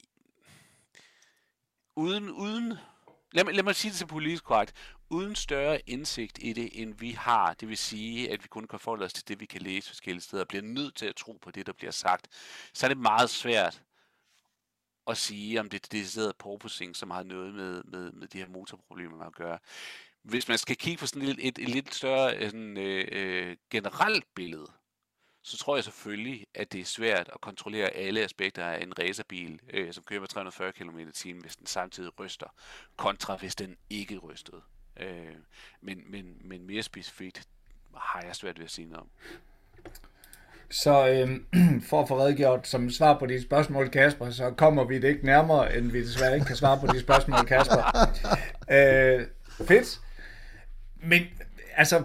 uden, uden lad, mig, lad mig sige det til politisk korrekt, uden større indsigt i det, end vi har, det vil sige, at vi kun kan forholde os til det, vi kan læse forskellige steder, og bliver nødt til at tro på det, der bliver sagt, så er det meget svært at sige, om det er decideret porpoising, som har noget med, med, med de her motorproblemer at gøre. Hvis man skal kigge på sådan et, et, et lidt større øh, sådan, øh, øh, generelt billede, så tror jeg selvfølgelig, at det er svært at kontrollere alle aspekter af en racerbil, øh, som kører med 340 km t hvis den samtidig ryster, kontra hvis den ikke rystede. Øh, men, men, men mere specifikt har jeg svært ved at sige noget om. Så øh, for at få redegjort som svar på de spørgsmål, Kasper, så kommer vi det ikke nærmere, end vi desværre ikke kan svare på de spørgsmål, Kasper. øh, fedt. Men altså,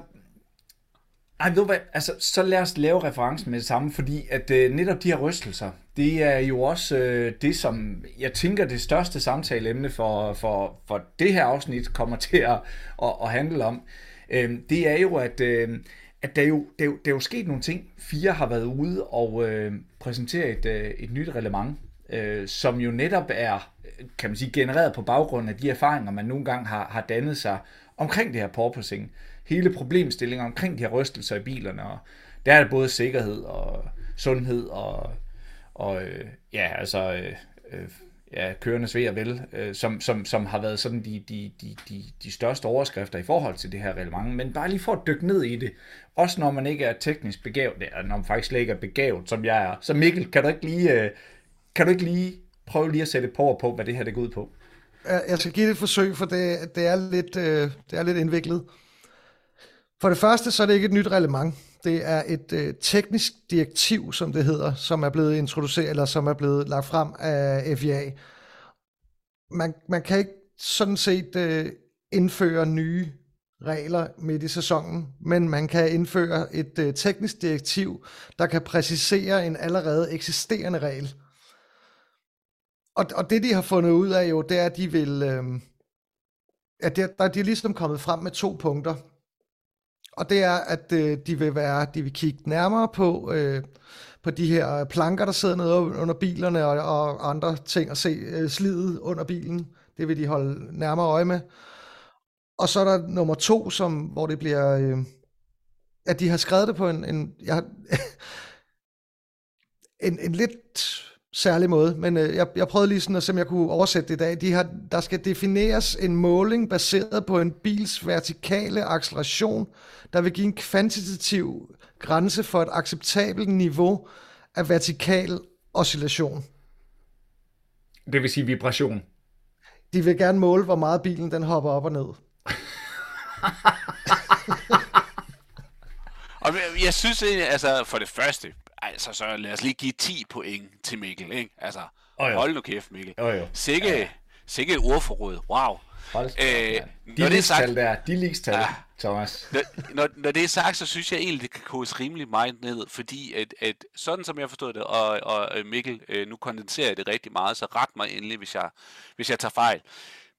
ej, ved du hvad, altså, så lad os lave referencen med det samme, fordi at øh, netop de her rystelser, det er jo også øh, det, som jeg tænker det største samtaleemne for, for, for det her afsnit kommer til at, at, at handle om. Øh, det er jo, at, øh, at der, jo, der, jo, der er jo sket nogle ting. Fire har været ude og øh, præsentere et, øh, et nyt reglement, øh, som jo netop er, kan man sige, genereret på baggrund af de erfaringer, man nogle gange har, har dannet sig omkring det her porpoising hele problemstillingen omkring de her rystelser i bilerne, og der er det både sikkerhed og sundhed og, og øh, ja, altså øh, øh, ja, kørende ved og vel, øh, som, som, som har været sådan de, de, de, de, de største overskrifter i forhold til det her reglement. Men bare lige for at dykke ned i det, også når man ikke er teknisk begavet, eller når man faktisk slet ikke er begavet, som jeg er. Så Mikkel, kan du ikke lige, øh, kan du ikke lige prøve lige at sætte et på på, hvad det her det går ud på? Jeg skal give det et forsøg, for det, det, er, lidt, øh, det er lidt indviklet. For det første, så er det ikke et nyt reglement. Det er et øh, teknisk direktiv, som det hedder, som er blevet introduceret, eller som er blevet lagt frem af FIA. Man, man kan ikke sådan set øh, indføre nye regler midt i sæsonen, men man kan indføre et øh, teknisk direktiv, der kan præcisere en allerede eksisterende regel. Og, og det, de har fundet ud af jo, det er, at de vil... Øh, at der, der, de er ligesom kommet frem med to punkter. Og det er, at øh, de vil være, de vil kigge nærmere på, øh, på de her planker, der sidder nede under bilerne og, og andre ting, og se øh, slidet under bilen. Det vil de holde nærmere øje med. Og så er der nummer to, som, hvor det bliver, øh, at de har skrevet det på en, en, jeg, en, en lidt særlig måde, men øh, jeg, jeg prøvede lige sådan at se, om jeg kunne oversætte det i dag. De har, der skal defineres en måling baseret på en bils vertikale acceleration, der vil give en kvantitativ grænse for et acceptabelt niveau af vertikal oscillation. Det vil sige vibration. De vil gerne måle, hvor meget bilen den hopper op og ned. og jeg synes egentlig, altså for det første, altså så lad os lige give 10 point til Mikkel, ikke? Altså, oh, hold nu kæft, Mikkel. Oh, jo. Sikke, ja. sikke et ordforråd, wow. Hold øh, de når det er sagt, der, de ligestal, ja, Thomas. Når, når, når det er sagt, så synes jeg egentlig, det kan koges rimelig meget ned, fordi at, at sådan som jeg forstod det, og, og Mikkel, øh, nu kondenserer jeg det rigtig meget, så ret mig endelig, hvis jeg, hvis jeg tager fejl.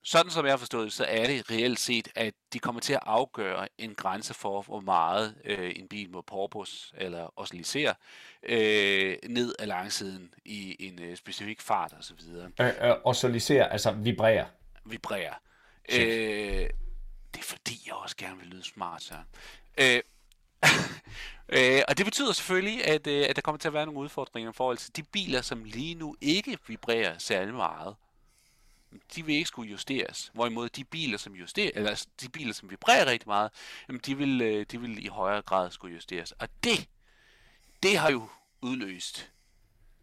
Sådan som jeg har forstået så er det reelt set, at de kommer til at afgøre en grænse for, hvor meget øh, en bil må porpus eller oscillisere øh, ned ad langsiden i en øh, specifik fart osv. Øh, øh, oscillisere, altså vibrere. Vibrere. Øh, det er fordi, jeg også gerne vil lyde smart, så. Øh, øh, og det betyder selvfølgelig, at, øh, at der kommer til at være nogle udfordringer i forhold til de biler, som lige nu ikke vibrerer særlig meget de vil ikke skulle justeres. Hvorimod de biler, som justerer, eller altså, de biler, som vibrerer rigtig meget, jamen de vil, øh, de vil i højere grad skulle justeres. Og det, det har jo udløst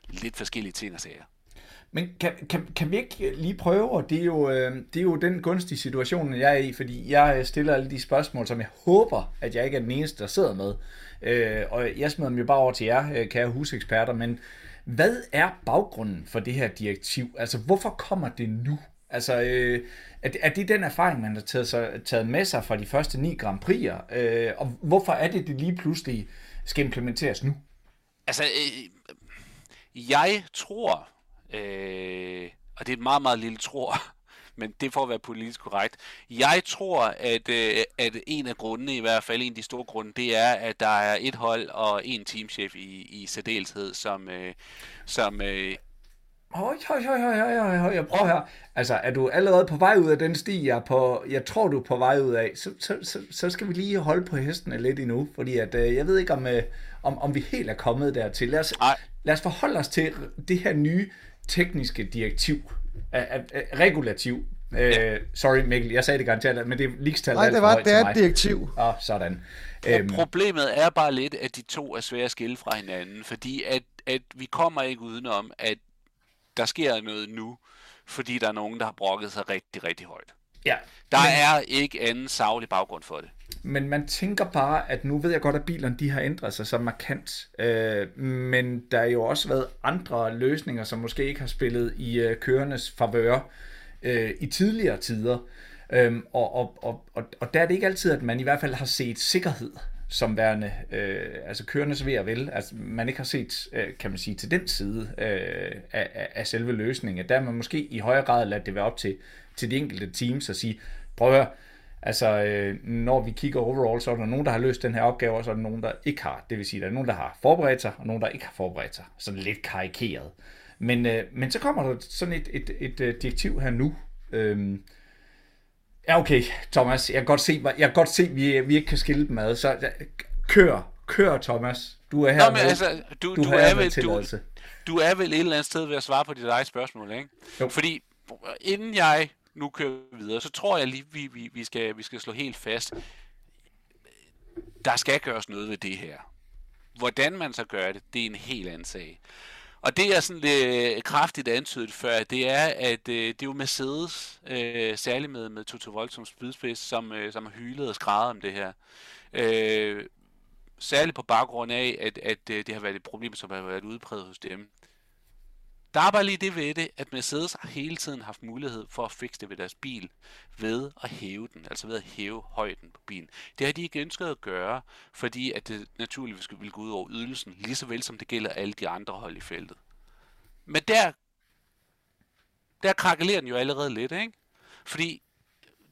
lidt forskellige ting og sager. Men kan, kan, kan vi ikke lige prøve, og det er, jo, øh, det er jo den gunstige situation, jeg er i, fordi jeg øh, stiller alle de spørgsmål, som jeg håber, at jeg ikke er den eneste, der sidder med. Øh, og jeg smider dem jo bare over til jer, kære huseksperter, men hvad er baggrunden for det her direktiv? Altså, hvorfor kommer det nu? Altså, øh, er, det, er det den erfaring, man har taget, sig, taget med sig fra de første ni Grand Prix'er? Øh, og hvorfor er det, det lige pludselig skal implementeres nu? Altså, øh, jeg tror, øh, og det er et meget, meget lille tror, men det får at være politisk korrekt. Jeg tror, at, øh, at en af grundene, i hvert fald en af de store grunde, det er, at der er et hold og en teamchef i, i særdeleshed, som, øh, som øh, Høj, høj, høj, høj, høj, høj, jeg prøver her. Altså, er du allerede på vej ud af den sti, jeg, på, jeg tror, du er på vej ud af, så, så, så, så skal vi lige holde på hestene lidt endnu, fordi at, øh, jeg ved ikke, om, øh, om, om vi helt er kommet dertil. Lad os, lad os forholde os til det her nye tekniske direktiv, af, regulativ. Øh, sorry Mikkel, jeg sagde det garanteret, men det er ligestal Nej, det var det er et direktiv. Åh, oh, sådan. Øhm. Problemet er bare lidt, at de to er svære at skille fra hinanden, fordi at, at vi kommer ikke udenom, at der sker noget nu, fordi der er nogen, der har brokket sig rigtig, rigtig højt. Ja. Der men, er ikke anden savlig baggrund for det. Men man tænker bare, at nu ved jeg godt, at bilerne de har ændret sig så markant. Øh, men der er jo også været andre løsninger, som måske ikke har spillet i øh, kørendes favør øh, i tidligere tider. Øhm, og, og, og, og, og der er det ikke altid, at man i hvert fald har set sikkerhed som værende, øh, altså kørende ved at vel, altså man ikke har set, øh, kan man sige, til den side øh, af, af selve løsningen. Der man måske i højere grad ladt det være op til, til de enkelte teams at sige, prøv at høre, altså øh, når vi kigger overall, så er der nogen, der har løst den her opgave, og så er der nogen, der ikke har. Det vil sige, der er nogen, der har forberedt sig, og nogen, der ikke har forberedt sig. Sådan lidt karikeret. Men, øh, men så kommer der sådan et, et, et, et direktiv her nu, øh, Ja, okay, Thomas. Jeg kan godt se, jeg kan godt se vi, vi ikke kan skille dem ad. Så kør, kør, Thomas. Du er her Nå, men med. altså, du, du, du, er vel, du, du er vel et eller andet sted ved at svare på dit eget spørgsmål, ikke? Jo. Fordi inden jeg nu kører videre, så tror jeg lige, vi, vi, vi, skal, vi skal slå helt fast. Der skal gøres noget ved det her. Hvordan man så gør det, det er en helt anden sag. Og det er sådan lidt øh, kraftigt antydet før, det er, at øh, det er jo Mercedes, øh, særligt med, med Toto Wolff som spydspids, som, øh, som har hylet og skrevet om det her. Øh, særligt på baggrund af, at, at øh, det har været et problem, som har været udpræget hos dem. Der er bare lige det ved det, at Mercedes har hele tiden haft mulighed for at fikse det ved deres bil, ved at hæve den, altså ved at hæve højden på bilen. Det har de ikke ønsket at gøre, fordi at det naturligvis vil gå ud over ydelsen, lige så vel som det gælder alle de andre hold i feltet. Men der, der krakelerer den jo allerede lidt, ikke? Fordi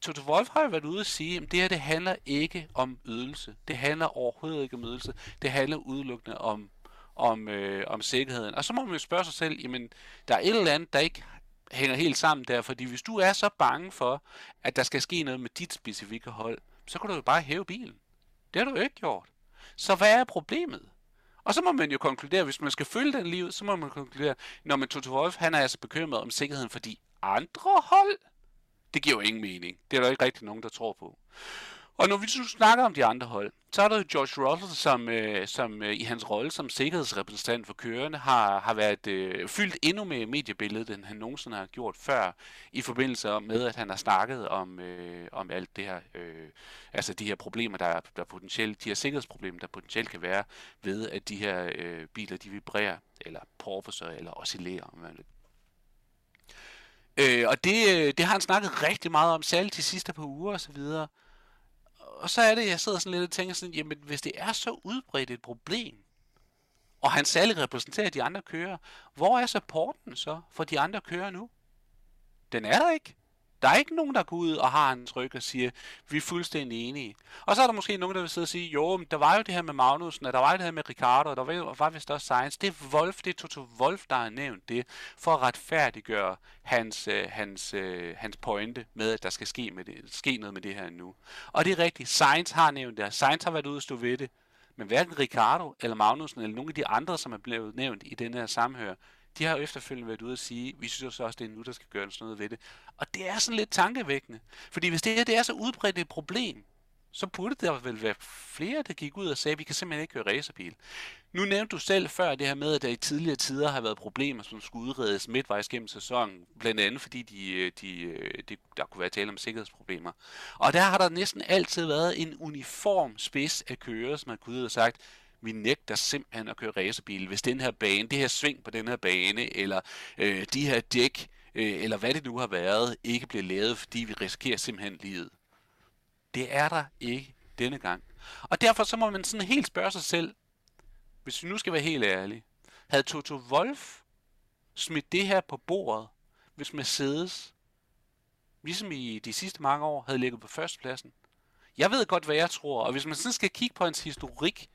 Toto Wolf har jo været ude at sige, at det her det handler ikke om ydelse. Det handler overhovedet ikke om ydelse. Det handler udelukkende om om, øh, om sikkerheden. Og så må man jo spørge sig selv, jamen, der er et eller andet, der ikke hænger helt sammen der, fordi hvis du er så bange for, at der skal ske noget med dit specifikke hold, så kan du jo bare hæve bilen. Det har du jo ikke gjort. Så hvad er problemet? Og så må man jo konkludere, hvis man skal følge den liv, så må man konkludere, når man Toto Wolf, han er altså bekymret om sikkerheden for de andre hold. Det giver jo ingen mening. Det er der ikke rigtig nogen, der tror på. Og når vi så snakker om de andre hold, så er der jo George Russell, som, øh, som øh, i hans rolle som sikkerhedsrepræsentant for kørende har, har været øh, fyldt endnu mere mediebilledet, end han nogensinde har gjort før, i forbindelse med, at han har snakket om, øh, om alt det her, øh, altså de her problemer, der, der potentielt, de her sikkerhedsproblemer, der potentielt kan være ved, at de her øh, biler, de vibrerer, eller porposer, eller oscillerer, om man vil. Øh, og det, øh, det har han snakket rigtig meget om, særligt de sidste par uger og så videre og så er det, jeg sidder sådan lidt og tænker sådan, jamen hvis det er så udbredt et problem, og han særligt repræsenterer de andre kører, hvor er supporten så for de andre kører nu? Den er der ikke. Der er ikke nogen, der går ud og har en tryk og siger, vi er fuldstændig enige. Og så er der måske nogen, der vil sidde og sige, jo, men der var jo det her med Magnussen, og der var det her med Ricardo, og der var, var vist også Science. Det er Wolf, det er Toto Wolf, der har nævnt det, for at retfærdiggøre hans, øh, hans, øh, hans pointe med, at der skal ske, med det, ske noget med det her nu. Og det er rigtigt, Science har nævnt det, Science har været ude og stå ved det, men hverken Ricardo eller Magnussen eller nogle af de andre, som er blevet nævnt i den her samhør, de har jo efterfølgende været ude og sige, vi synes også, det er nu, der skal gøres noget ved det. Og det er sådan lidt tankevækkende. Fordi hvis det her det er så udbredt et problem, så burde der vel være flere, der gik ud og sagde, at vi kan simpelthen ikke køre racerbil. Nu nævnte du selv før det her med, at der i tidligere tider har været problemer, som skulle udredes midtvejs gennem sæsonen, blandt andet fordi de, øh, de, øh, de, der kunne være tale om sikkerhedsproblemer. Og der har der næsten altid været en uniform spids af kører, som har kunne ud og sagt, vi nægter simpelthen at køre racerbil, hvis den her bane, det her sving på den her bane, eller øh, de her dæk, øh, eller hvad det nu har været, ikke bliver lavet, fordi vi risikerer simpelthen livet. Det er der ikke denne gang. Og derfor så må man sådan helt spørge sig selv, hvis vi nu skal være helt ærlige, havde Toto Wolf smidt det her på bordet, hvis Mercedes, ligesom i de sidste mange år, havde ligget på førstepladsen? Jeg ved godt, hvad jeg tror, og hvis man sådan skal kigge på hans historik,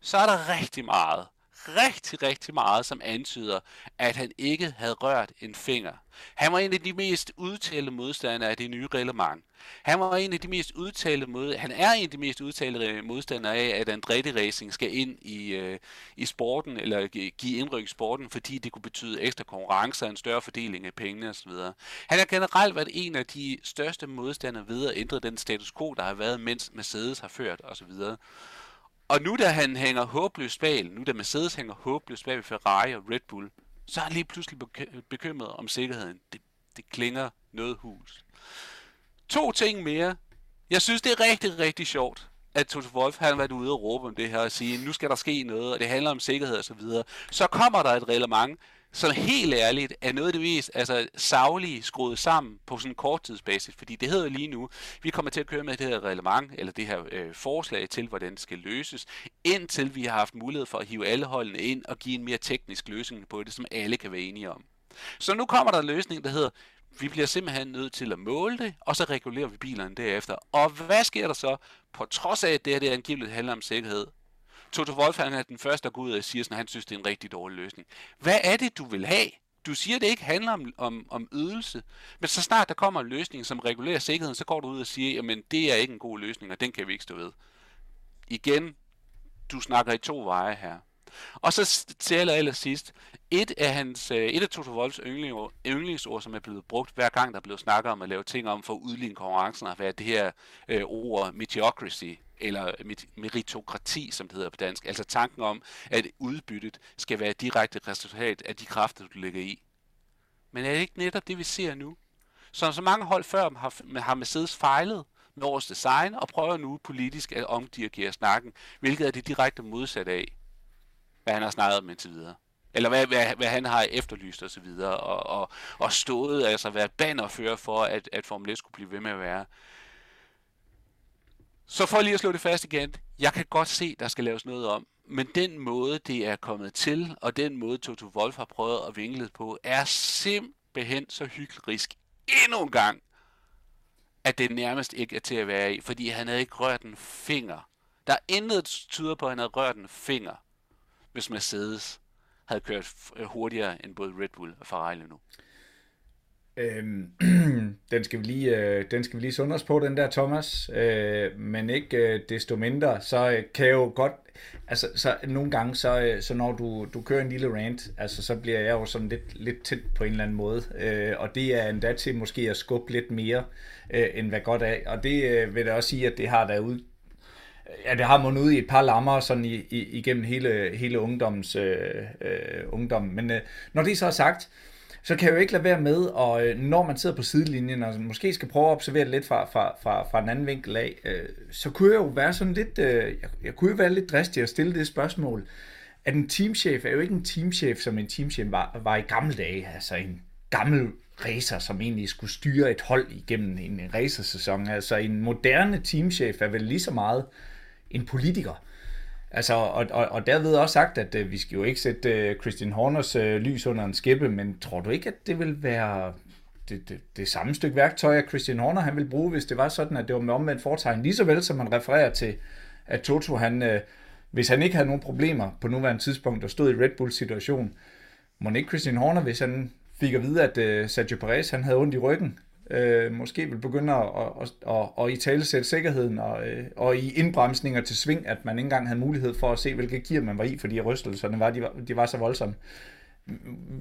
så er der rigtig meget, rigtig, rigtig meget, som antyder, at han ikke havde rørt en finger. Han var en af de mest udtalte modstandere af det nye reglement. Han var en af de mest udtalte mod, han er en af de mest udtalte modstandere af, at Andretti Racing skal ind i, øh, i sporten, eller give indryk i sporten, fordi det kunne betyde ekstra konkurrence og en større fordeling af pengene osv. Han har generelt været en af de største modstandere ved at ændre den status quo, der har været, mens Mercedes har ført osv. Og nu da han hænger håbløst bag, nu da Mercedes hænger håbløst bag ved Ferrari og Red Bull, så er han lige pludselig bekymret om sikkerheden. Det, det klinger noget hus. To ting mere. Jeg synes, det er rigtig, rigtig sjovt, at Toto Wolf har været ude og råbe om det her og sige, nu skal der ske noget, og det handler om sikkerhed og så videre. Så kommer der et reglement, som helt ærligt er noget af det mest altså, savlige skruet sammen på sådan en korttidsbasis, fordi det hedder lige nu, vi kommer til at køre med det her reglement, eller det her øh, forslag til, hvordan det skal løses, indtil vi har haft mulighed for at hive alle holdene ind og give en mere teknisk løsning på det, som alle kan være enige om. Så nu kommer der en løsning, der hedder, vi bliver simpelthen nødt til at måle det, og så regulerer vi bilerne derefter. Og hvad sker der så? På trods af, at det her det angiveligt handler om sikkerhed, Toto Wolf han er den første, der går ud og siger, at han synes, det er en rigtig dårlig løsning. Hvad er det, du vil have? Du siger, at det ikke handler om, om, om ydelse, men så snart der kommer en løsning, som regulerer sikkerheden, så går du ud og siger, at det er ikke en god løsning, og den kan vi ikke stå ved. Igen, du snakker i to veje her. Og så til aller, sidst, et af, hans, øh, et af Toto Wolfs yndlingsord, som er blevet brugt hver gang, der blev snakket om at lave ting om for at udligne konkurrencen, har været det her øh, ord mediocrity, eller meritokrati, som det hedder på dansk. Altså tanken om, at udbyttet skal være direkte resultat af de kræfter, du lægger i. Men er det ikke netop det, vi ser nu? Som så mange hold før har, har Mercedes fejlet med vores design, og prøver nu politisk at omdirigere snakken, hvilket er det direkte modsat af, hvad han har snakket om indtil videre. Eller hvad, hvad, hvad han har efterlyst osv., og, og, og, og stået, altså været bannerfører for, at, at Formel 1 skulle blive ved med at være så for lige at slå det fast igen, jeg kan godt se, der skal laves noget om, men den måde, det er kommet til, og den måde, Toto Wolf har prøvet at vinkle på, er simpelthen så hyggelig endnu en gang, at det nærmest ikke er til at være i, fordi han havde ikke rørt en finger. Der er intet tyder på, at han havde rørt en finger, hvis Mercedes havde kørt øh, hurtigere end både Red Bull og Ferrari nu. Øhm, den, skal vi lige, øh, den skal vi lige sunde os på, den der Thomas. Øh, men ikke øh, desto mindre, så øh, kan jeg jo godt... Altså, så nogle gange, så, øh, så når du, du kører en lille rant, altså, så bliver jeg jo sådan lidt, lidt tæt på en eller anden måde. Øh, og det er endda til måske at skubbe lidt mere, øh, end hvad godt er. Og det øh, vil jeg også sige, at det har der ud, Ja, det har mundet ud i et par lammer sådan i, i, igennem hele, hele ungdoms, øh, øh, ungdommen. Men øh, når det så er sagt, så kan jeg jo ikke lade være med, og øh, når man sidder på sidelinjen, og måske skal prøve at observere det lidt fra, fra, fra, fra en anden vinkel af, øh, så kunne jeg jo være sådan lidt, øh, jeg, jeg kunne jo være lidt dristig at stille det spørgsmål, at en teamchef er jo ikke en teamchef, som en teamchef var, var i gamle dage, altså en gammel racer, som egentlig skulle styre et hold igennem en racersæson. Altså en moderne teamchef er vel lige så meget en politiker. Altså, og, og, og derved også sagt, at øh, vi skal jo ikke sætte øh, Christian Horners øh, lys under en skæppe, men tror du ikke, at det vil være det, det, det samme stykke værktøj, at Christian Horner han vil bruge, hvis det var sådan, at det var med omvendt foretegn, lige så vel som man refererer til, at Toto, han, øh, hvis han ikke havde nogen problemer på nuværende tidspunkt og stod i Red Bull-situation, må ikke Christian Horner, hvis han fik at vide, at øh, Sergio Perez han havde ondt i ryggen, øh, måske vil begynde at, at, at, at i tale sætte sikkerheden og, øh, og i indbremsninger til sving, at man ikke engang havde mulighed for at se, hvilke gear man var i, fordi rystelserne var, de var, de var så voldsomme.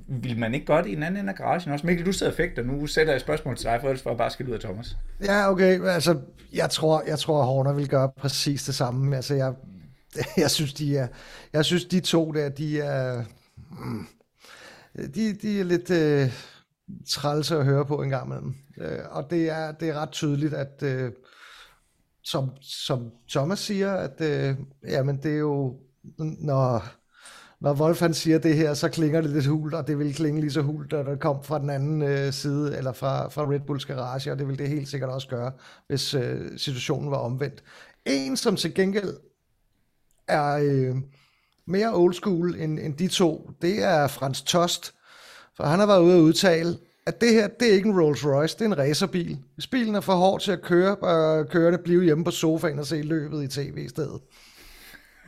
vil man ikke gøre det i en anden ende af garagen også? Mikkel, du sidder fægt, og nu sætter jeg spørgsmål til dig, for ellers jeg bare skal ud af Thomas. Ja, okay. Altså, jeg tror, jeg tror, at Horner vil gøre præcis det samme. Altså, jeg, jeg synes, de er, jeg synes, de to der, de er, mm, de, de er lidt øh, trælse at høre på en gang imellem. Øh, og det er, det er ret tydeligt, at øh, som, som Thomas siger, at øh, jamen, det er jo, når, når Wolf han siger det her, så klinger det lidt hult, og det vil klinge lige så hult, når det kom fra den anden øh, side, eller fra, fra Red Bulls garage, og det vil det helt sikkert også gøre, hvis øh, situationen var omvendt. En, som til gengæld er øh, mere old school end, end de to, det er Frans Tost, for han har været ude og udtale, at det her, det er ikke en Rolls Royce, det er en racerbil. Hvis bilen er for hård til at køre, og køre det, blive hjemme på sofaen og se løbet i tv i stedet.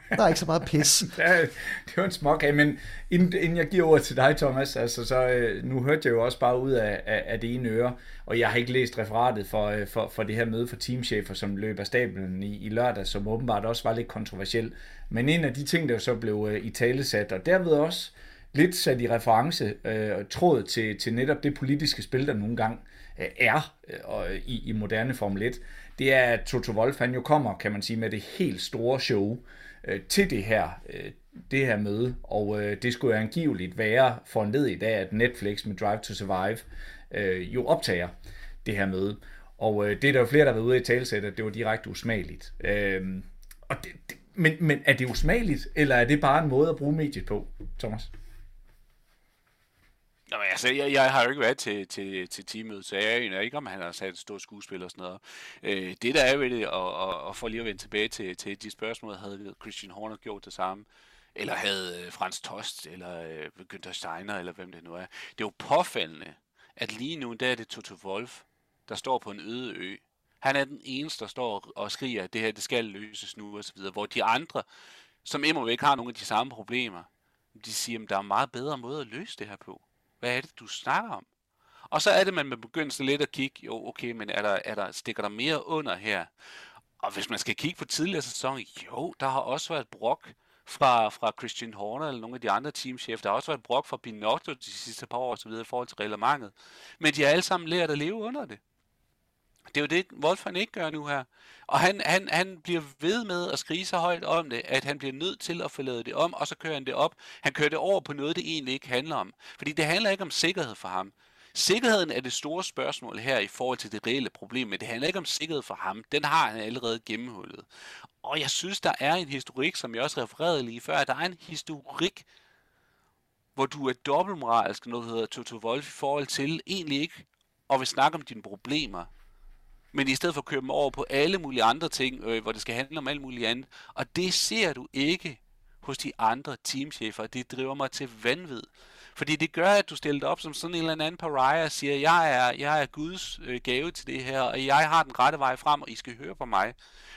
Der er ikke så meget pis. det, er, det var en småkage, men inden, inden jeg giver ordet til dig, Thomas, altså så, øh, nu hørte jeg jo også bare ud af, af, af det ene øre, og jeg har ikke læst referatet for, øh, for, for det her møde for teamchefer, som løb af stablen i, i lørdag, som åbenbart også var lidt kontroversiel. Men en af de ting, der så blev øh, i talesat, og derved også lidt sat i reference øh, tråd til, til netop det politiske spil, der nogle gange øh, er øh, øh, i, i moderne Formel 1, det er, at Toto Wolff, han jo kommer, kan man sige, med det helt store show, øh, til det her, øh, det her møde, og øh, det skulle angiveligt være for af, i dag, at Netflix med Drive to Survive øh, jo optager det her møde. Og øh, det er der jo flere, der har været ude i talsæt, at det var direkte usmageligt. Øh, og det, det, men, men er det usmageligt, eller er det bare en måde at bruge mediet på, Thomas? Nå, men altså, jeg, jeg har jo ikke været til, til, til teamet, så jeg aner ikke, om han har sat et stort skuespil og sådan noget. Øh, det der er ved det, og, og, og for lige at vende tilbage til, til de spørgsmål, havde Christian Horner gjort det samme, eller havde øh, Frans Tost, eller øh, Günther Steiner, eller hvem det nu er. Det er jo påfaldende, at lige nu, der er det Toto Wolf, der står på en øde ø. Han er den eneste, der står og skriger, at det her det skal løses nu, og så videre. Hvor de andre, som imod ikke har nogle af de samme problemer, de siger, at der er en meget bedre måde at løse det her på. Hvad er det, du snakker om? Og så er det, man med så lidt at kigge, jo, okay, men er der, er der, stikker der mere under her? Og hvis man skal kigge på tidligere sæson, jo, der har også været brok fra, fra Christian Horner eller nogle af de andre teamchefer. Der har også været brok fra Binotto de sidste par år og så videre i forhold til reglementet. Men de har alle sammen lært at leve under det. Det er jo det, Wolf han ikke gør nu her. Og han, han, han bliver ved med at skrige så højt om det, at han bliver nødt til at forlade det om, og så kører han det op. Han kører det over på noget, det egentlig ikke handler om. Fordi det handler ikke om sikkerhed for ham. Sikkerheden er det store spørgsmål her i forhold til det reelle problem, men det handler ikke om sikkerhed for ham. Den har han allerede gennemhullet. Og jeg synes, der er en historik, som jeg også refererede lige før, at der er en historik, hvor du er dobbeltmoralsk, noget hedder Toto Wolf, i forhold til egentlig ikke og vil snakke om dine problemer, men i stedet for at køre dem over på alle mulige andre ting, øh, hvor det skal handle om alt muligt andet. Og det ser du ikke hos de andre teamchefer. Det driver mig til vanvid. Fordi det gør, at du stiller dig op som sådan en eller anden pariah og siger, jeg er, jeg er Guds øh, gave til det her, og jeg har den rette vej frem, og I skal høre på mig.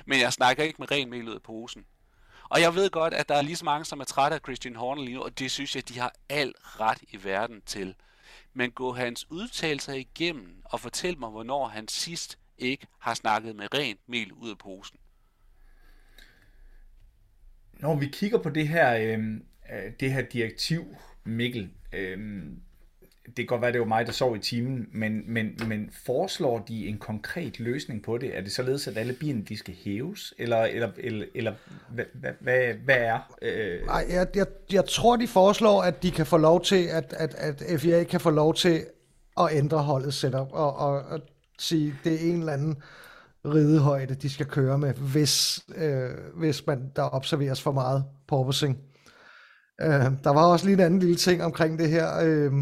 Men jeg snakker ikke med ren mel ud af posen. Og jeg ved godt, at der er lige så mange, som er trætte af Christian Horner lige nu, og det synes jeg, de har al ret i verden til. Men gå hans udtalelser igennem og fortæl mig, hvornår han sidst ikke har snakket med rent mel ud af posen. Når vi kigger på det her, øh, øh, det her direktiv, Mikkel, øh, det kan godt være, det var mig, der sov i timen, men, men, men foreslår de en konkret løsning på det? Er det således, at alle bierne de skal hæves? Eller, eller, eller, eller hvad, hvad, hvad, hvad er? Øh... Nej, jeg, jeg, jeg tror, de foreslår, at de kan få lov til, at, at, at FIA kan få lov til at ændre holdet setup, og, og, og sige, det er en eller anden ridehøjde, de skal køre med, hvis, øh, hvis man der observeres for meget porpoising. Øh, der var også lige en anden lille ting omkring det her, øh,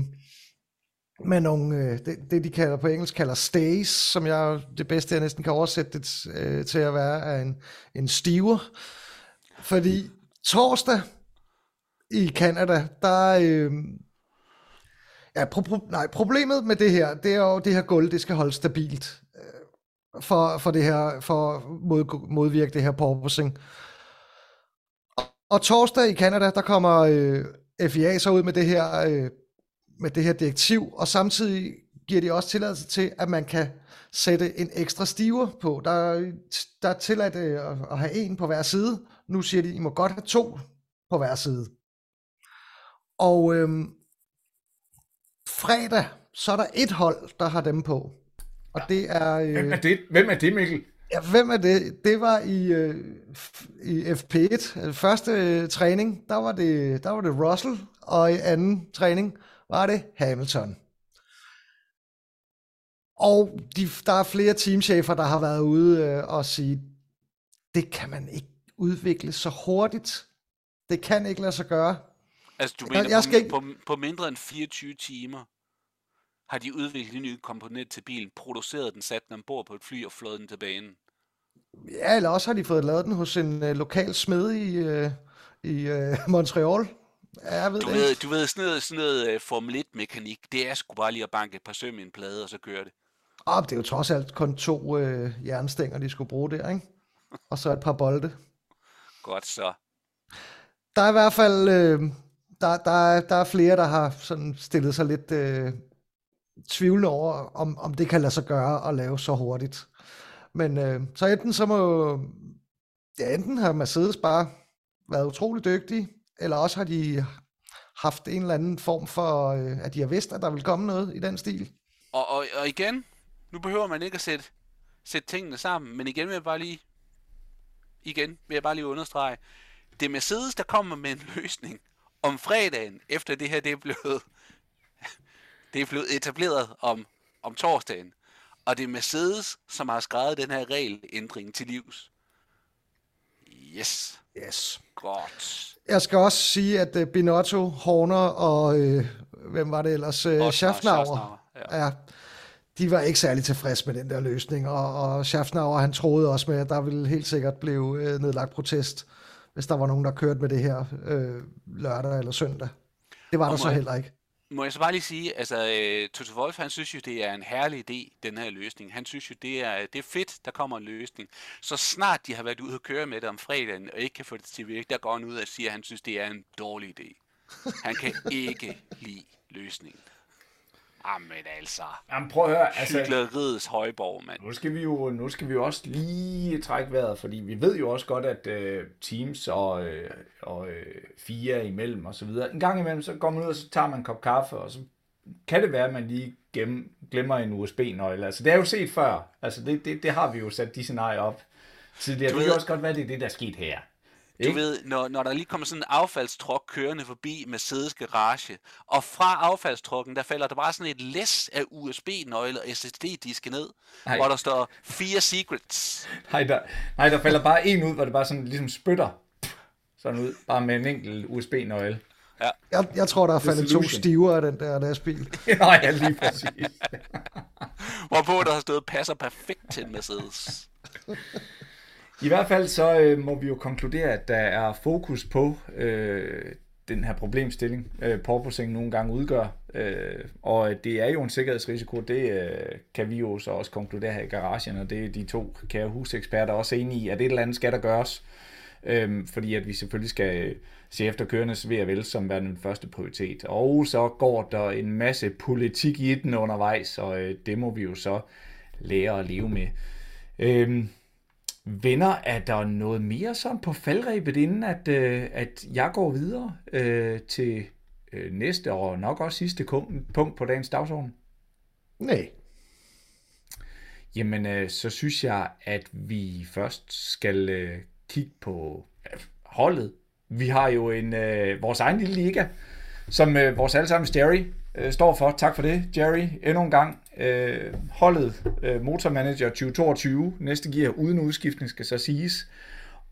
med nogle, øh, det, det de kalder på engelsk kalder stays, som jeg det bedste jeg næsten kan oversætte det øh, til at være, er en, en stiver. Fordi torsdag i Canada, der, øh, Ja, pro- pro- nej, problemet med det her, det er jo, det her gulv, det skal holde stabilt øh, for, for det her, for mod, modvirke det her porpoising. Og, og torsdag i Canada, der kommer øh, FIA så ud med det her, øh, med det her direktiv, og samtidig giver de også tilladelse til, at man kan sætte en ekstra stiver på. Der, der er tilladt øh, at have en på hver side. Nu siger de, at I må godt have to på hver side. Og øhm, fredag, så er der et hold, der har dem på. Og ja. det er... Øh, hvem, er det? hvem er det, Mikkel? Ja, hvem er det? Det var i, øh, i FP1, altså første øh, træning, der var, det, der var det Russell, og i anden træning var det Hamilton. Og de, der er flere teamchefer, der har været ude øh, og sige, det kan man ikke udvikle så hurtigt. Det kan ikke lade sig gøre. Altså, du mener, jeg, skal på, ikke... på, på mindre end 24 timer har de udviklet en ny komponent til bilen, produceret den, sat den ombord på et fly og flået den til banen. Ja, eller også har de fået lavet den hos en uh, lokal smed i, uh, i uh, Montreal. Ja, jeg ved du, ved, du ved, sådan noget, sådan noget uh, Formel 1-mekanik, det er sgu bare lige at banke et par søm i en plade, og så køre det. Oh, det er jo trods alt kun to uh, jernstænger, de skulle bruge der, ikke? Og så et par bolde. Godt så. Der er i hvert fald, uh, der, der, der er flere, der har sådan stillet sig lidt øh, tvivlende over, om, om det kan lade sig gøre at lave så hurtigt. Men øh, så enten så må, ja, enten har Mercedes bare været utrolig dygtig, eller også har de haft en eller anden form for, øh, at de har vidst, at der vil komme noget i den stil. Og, og, og igen, nu behøver man ikke at sætte, sætte tingene sammen, men igen vil jeg bare lige, igen vil jeg bare lige understrege, det er Mercedes, der kommer med en løsning om fredagen, efter det her det er blevet, det er blevet etableret om, om torsdagen. Og det er Mercedes, som har skrevet den her regelændring til livs. Yes. Yes. Godt. Jeg skal også sige, at uh, Binotto, Horner og øh, hvem var det ellers? Uh, Schaffnauer. Ja. ja. De var ikke særlig tilfredse med den der løsning, og, og Schaffnauer, han troede også med, at der ville helt sikkert blive øh, nedlagt protest, hvis der var nogen, der kørte med det her øh, lørdag eller søndag. Det var og der så heller ikke må jeg så bare lige sige, altså øh, Toto Wolf, han synes jo, det er en herlig idé, den her løsning. Han synes jo, det er, det er fedt, der kommer en løsning. Så snart de har været ude og køre med det om fredagen, og ikke kan få det til at virke, der går han ud og siger, at han synes, det er en dårlig idé. Han kan ikke lide løsningen. Jamen altså. Jamen prøv at høre. Altså, Hyggeleriets højborg, mand. Nu skal, vi jo, nu skal vi jo også lige trække vejret, fordi vi ved jo også godt, at uh, Teams og, uh, og uh, fire imellem og så videre, en gang imellem, så går man ud og så tager man en kop kaffe, og så kan det være, at man lige gem, glemmer en USB-nøgle. Altså, det er jo set før. Altså, det, det, det har vi jo sat de scenarier op tidligere. Det kan også godt være, det er det, der er sket her. Du ikke? ved, når, når der lige kommer sådan en affaldstruk kørende forbi Mercedes garage, og fra affaldstrukken, der falder der bare sådan et læs af USB-nøgler og SSD-diske ned, nej. hvor der står fire secrets. Nej der, nej, der falder bare en ud, hvor det bare sådan ligesom spytter sådan ud, bare med en enkelt USB-nøgle. Ja. Jeg, jeg tror, der er faldet to stiver af den der lastbil. Nej, ja, lige præcis. Hvorpå der har stået passer perfekt til en Mercedes. I hvert fald så øh, må vi jo konkludere, at der er fokus på øh, den her problemstilling, øh, porpoising nogle gange udgør. Øh, og det er jo en sikkerhedsrisiko, det øh, kan vi jo så også konkludere her i garagen, og det er de to kære huseksperter også enige i, at det et eller andet skal der gøres. Øh, fordi at vi selvfølgelig skal se efter kørendes ved at vel som være den første prioritet. Og så går der en masse politik i den undervejs, og øh, det må vi jo så lære at leve med. Øh, Venner, er der noget mere sådan på faldrebet, inden at, øh, at jeg går videre øh, til øh, næste og nok også sidste punkt på dagens dagsorden? Nej. Jamen, øh, så synes jeg, at vi først skal øh, kigge på øh, holdet. Vi har jo en øh, vores egen lille liga, som øh, vores allesammens Jerry øh, står for. Tak for det, Jerry. Endnu en gang øh, holdet øh, Motormanager 2022. Næste gear uden udskiftning skal så siges.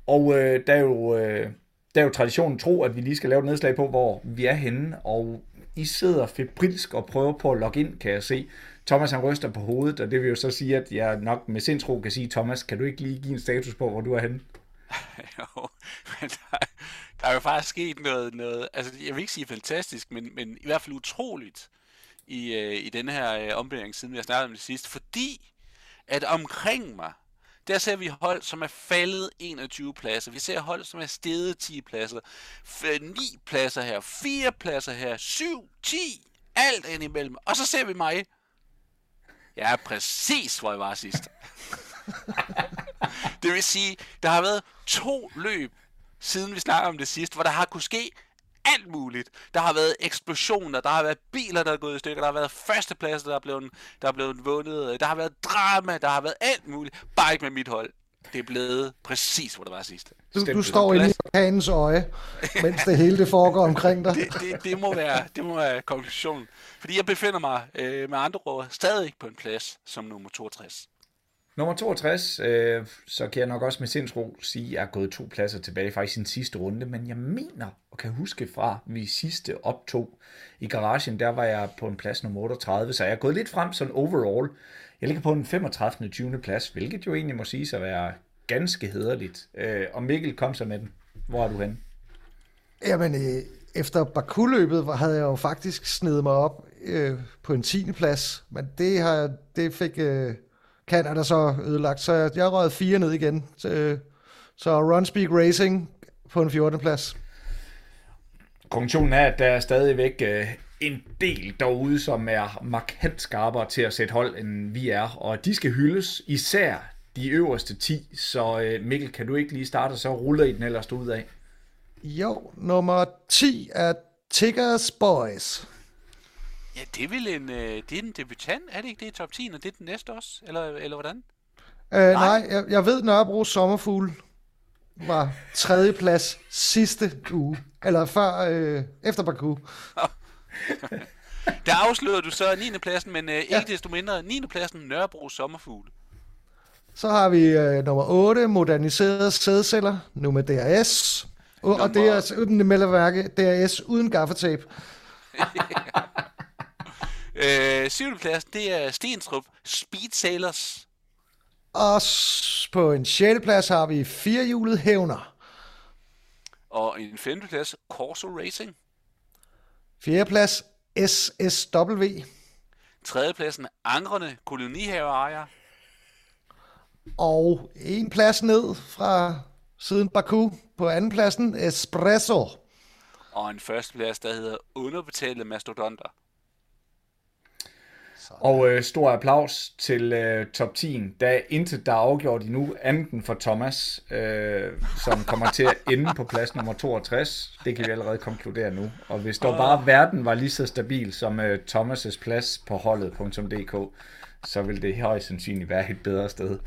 Og øh, der, er jo, øh, der er jo traditionen tro, at vi lige skal lave et nedslag på, hvor vi er henne. Og I sidder febrilsk og prøver på at logge ind, kan jeg se. Thomas han ryster på hovedet, og det vil jo så sige, at jeg nok med sindsro kan sige, Thomas, kan du ikke lige give en status på, hvor du er henne? jo, men der, der er jo faktisk sket noget, noget, altså jeg vil ikke sige fantastisk, men, men i hvert fald utroligt i, øh, i denne her øh, ombæring, siden vi har snakket om det sidste, fordi at omkring mig, der ser vi hold, som er faldet 21 pladser. Vi ser hold, som er steget 10 pladser. 9 pladser her, 4 pladser her, 7, 10, alt ind imellem. Og så ser vi mig. Jeg er præcis, hvor jeg var sidst. det vil sige, der har været to løb, siden vi snakker om det sidste, hvor der har kunne ske alt muligt. Der har været eksplosioner, der har været biler, der er gået i stykker, der har været førstepladser, der er blevet, der er blevet vundet, der har været drama, der har været alt muligt. Bare ikke med mit hold. Det er blevet præcis, hvor det var sidst. Du, du står inde i orkanens øje, mens det hele det foregår omkring dig. det, det, det, må være, det må være konklusionen. Fordi jeg befinder mig øh, med andre ord stadig på en plads som nummer 62. Nummer 62, øh, så kan jeg nok også med sindsro sige, at jeg er gået to pladser tilbage faktisk i den sidste runde, men jeg mener og kan huske fra vi sidste optog i garagen, der var jeg på en plads nummer 38, så jeg er gået lidt frem sådan overall. Jeg ligger på en 35. 20. plads, hvilket jo egentlig må sige at være ganske hederligt. Øh, og Mikkel, kom så med den. Hvor er du henne? Jamen, øh, efter Baku-løbet havde jeg jo faktisk snedet mig op øh, på en 10. plads, men det, har, det fik øh, Canada så ødelagt, så jeg, jeg røget fire ned igen. Så, øh, så Runspeak Racing på en 14. plads. Konklusionen er, at der er stadigvæk øh, en del derude, som er markant skarpere til at sætte hold, end vi er. Og de skal hyldes, især de øverste 10. Så øh, Mikkel, kan du ikke lige starte, så ruller i den ellers ud af? Jo, nummer 10 er Tiggers Boys. Ja, det er vel en, øh, det er en debutant, er det ikke det i top 10, og det er den næste også, eller, eller hvordan? Øh, nej, nej jeg, jeg ved, Nørrebro Sommerfugl var tredje plads sidste uge, eller før, øh, efter Baku. Der afslører du så 9. pladsen, men øh, ikke ja. desto mindre 9. pladsen Nørrebro Sommerfugl. Så har vi øh, nummer 8, moderniserede sædceller, nu med DRS. Og, nummer... og det er uden mellemværke, DRS uden gaffetape. øh, 7. pladsen, det er Stenstrup Speed Sailors. Og på en 6. plads har vi firehjulet hævner. Og en 5. plads, Corso Racing. 4. plads, SSW. 3. pladsen, Angrende Kolonihaveejer. Og en plads ned fra siden Baku på anden pladsen, Espresso. Og en første plads, der hedder Underbetalte Mastodonter. Og øh, stor applaus til øh, top 10. Der er intet, der er afgjort endnu, anden for Thomas, øh, som kommer til at ende på plads nummer 62. Det kan vi allerede konkludere nu. Og hvis dog bare verden var lige så stabil som øh, Thomas' plads på holdet.dk, så vil det højst sandsynligt være et bedre sted.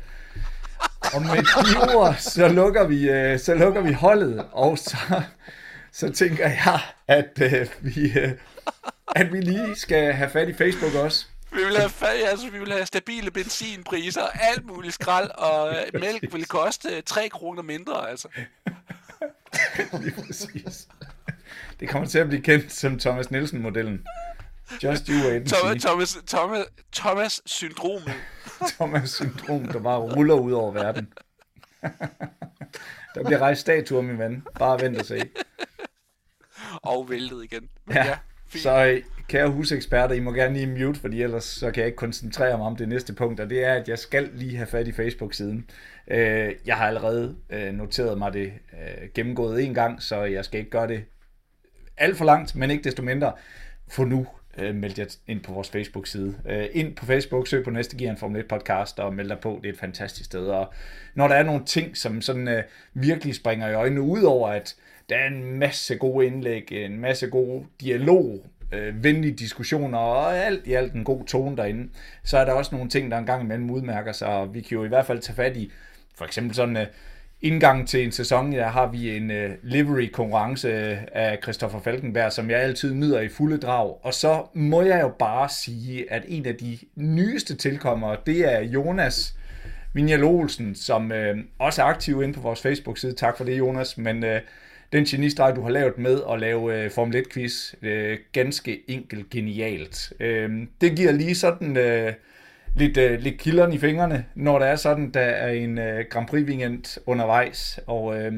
Og med de ord, så lukker vi, øh, så lukker vi holdet, og så, så tænker jeg, at øh, vi, øh, at vi lige skal have fat i Facebook også. Vi vil have, altså, vi vil have stabile benzinpriser, alt muligt skrald, og øh, mælk vil koste 3 kroner mindre, altså. Lige præcis. Det kommer til at blive kendt som Thomas Nielsen-modellen. Just you wait Thomas, Thomas, Thomas, Thomas syndromet. Thomas syndrom, der bare ruller ud over verden. der bliver rejst statuer, min ven. Bare vent og se. Og væltet igen. Men ja, ja så øh, kære huseksperter, I må gerne lige mute, fordi ellers så kan jeg ikke koncentrere mig om det næste punkt, og det er, at jeg skal lige have fat i Facebook-siden. Øh, jeg har allerede øh, noteret mig det øh, gennemgået en gang, så jeg skal ikke gøre det alt for langt, men ikke desto mindre. For nu øh, meld jer ind på vores Facebook-side. Øh, ind på Facebook, søg på næste Gear en Formel 1 podcast og meld dig på. Det er et fantastisk sted. Og når der er nogle ting, som sådan virkelig springer i øjnene, ud over at der er en masse gode indlæg, en masse god dialog, øh, venlige diskussioner og alt i alt en god tone derinde. Så er der også nogle ting, der engang imellem udmærker sig, og vi kan jo i hvert fald tage fat i, for eksempel sådan øh, indgang til en sæson, der har vi en øh, livery-konkurrence øh, af Christoffer Falkenberg, som jeg altid nyder i fulde drag. Og så må jeg jo bare sige, at en af de nyeste tilkommere, det er Jonas Vinjal Olsen, som øh, også er aktiv inde på vores Facebook-side. Tak for det, Jonas. Men øh, den genistreg, du har lavet med at lave øh, Formel 1-quiz, øh, ganske enkelt genialt. Øh, det giver lige sådan øh, lidt, øh, lidt kilderen i fingrene, når der er sådan, der er en øh, Grand Prix weekend undervejs, og øh,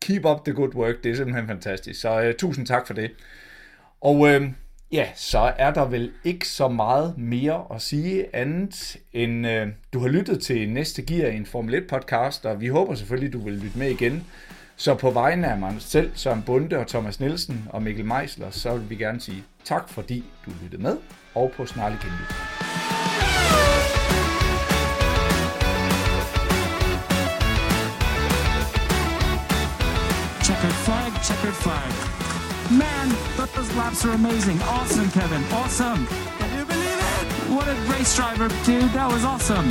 keep up the good work, det er simpelthen fantastisk. Så øh, tusind tak for det. Og øh, ja, så er der vel ikke så meget mere at sige andet end, øh, du har lyttet til næste Gear, en Formel 1 podcast, og vi håber selvfølgelig, du vil lytte med igen. Så på vegne af mig selv, Søren Bunde og Thomas Nielsen og Mikkel Meisler, så vil vi gerne sige tak, fordi du lyttede med, og på snarlig genlyt. Checkered flag, checkered flag. Man, those laps are amazing. Awesome, Kevin. Awesome. Can you believe it? What a race driver, dude. That was awesome.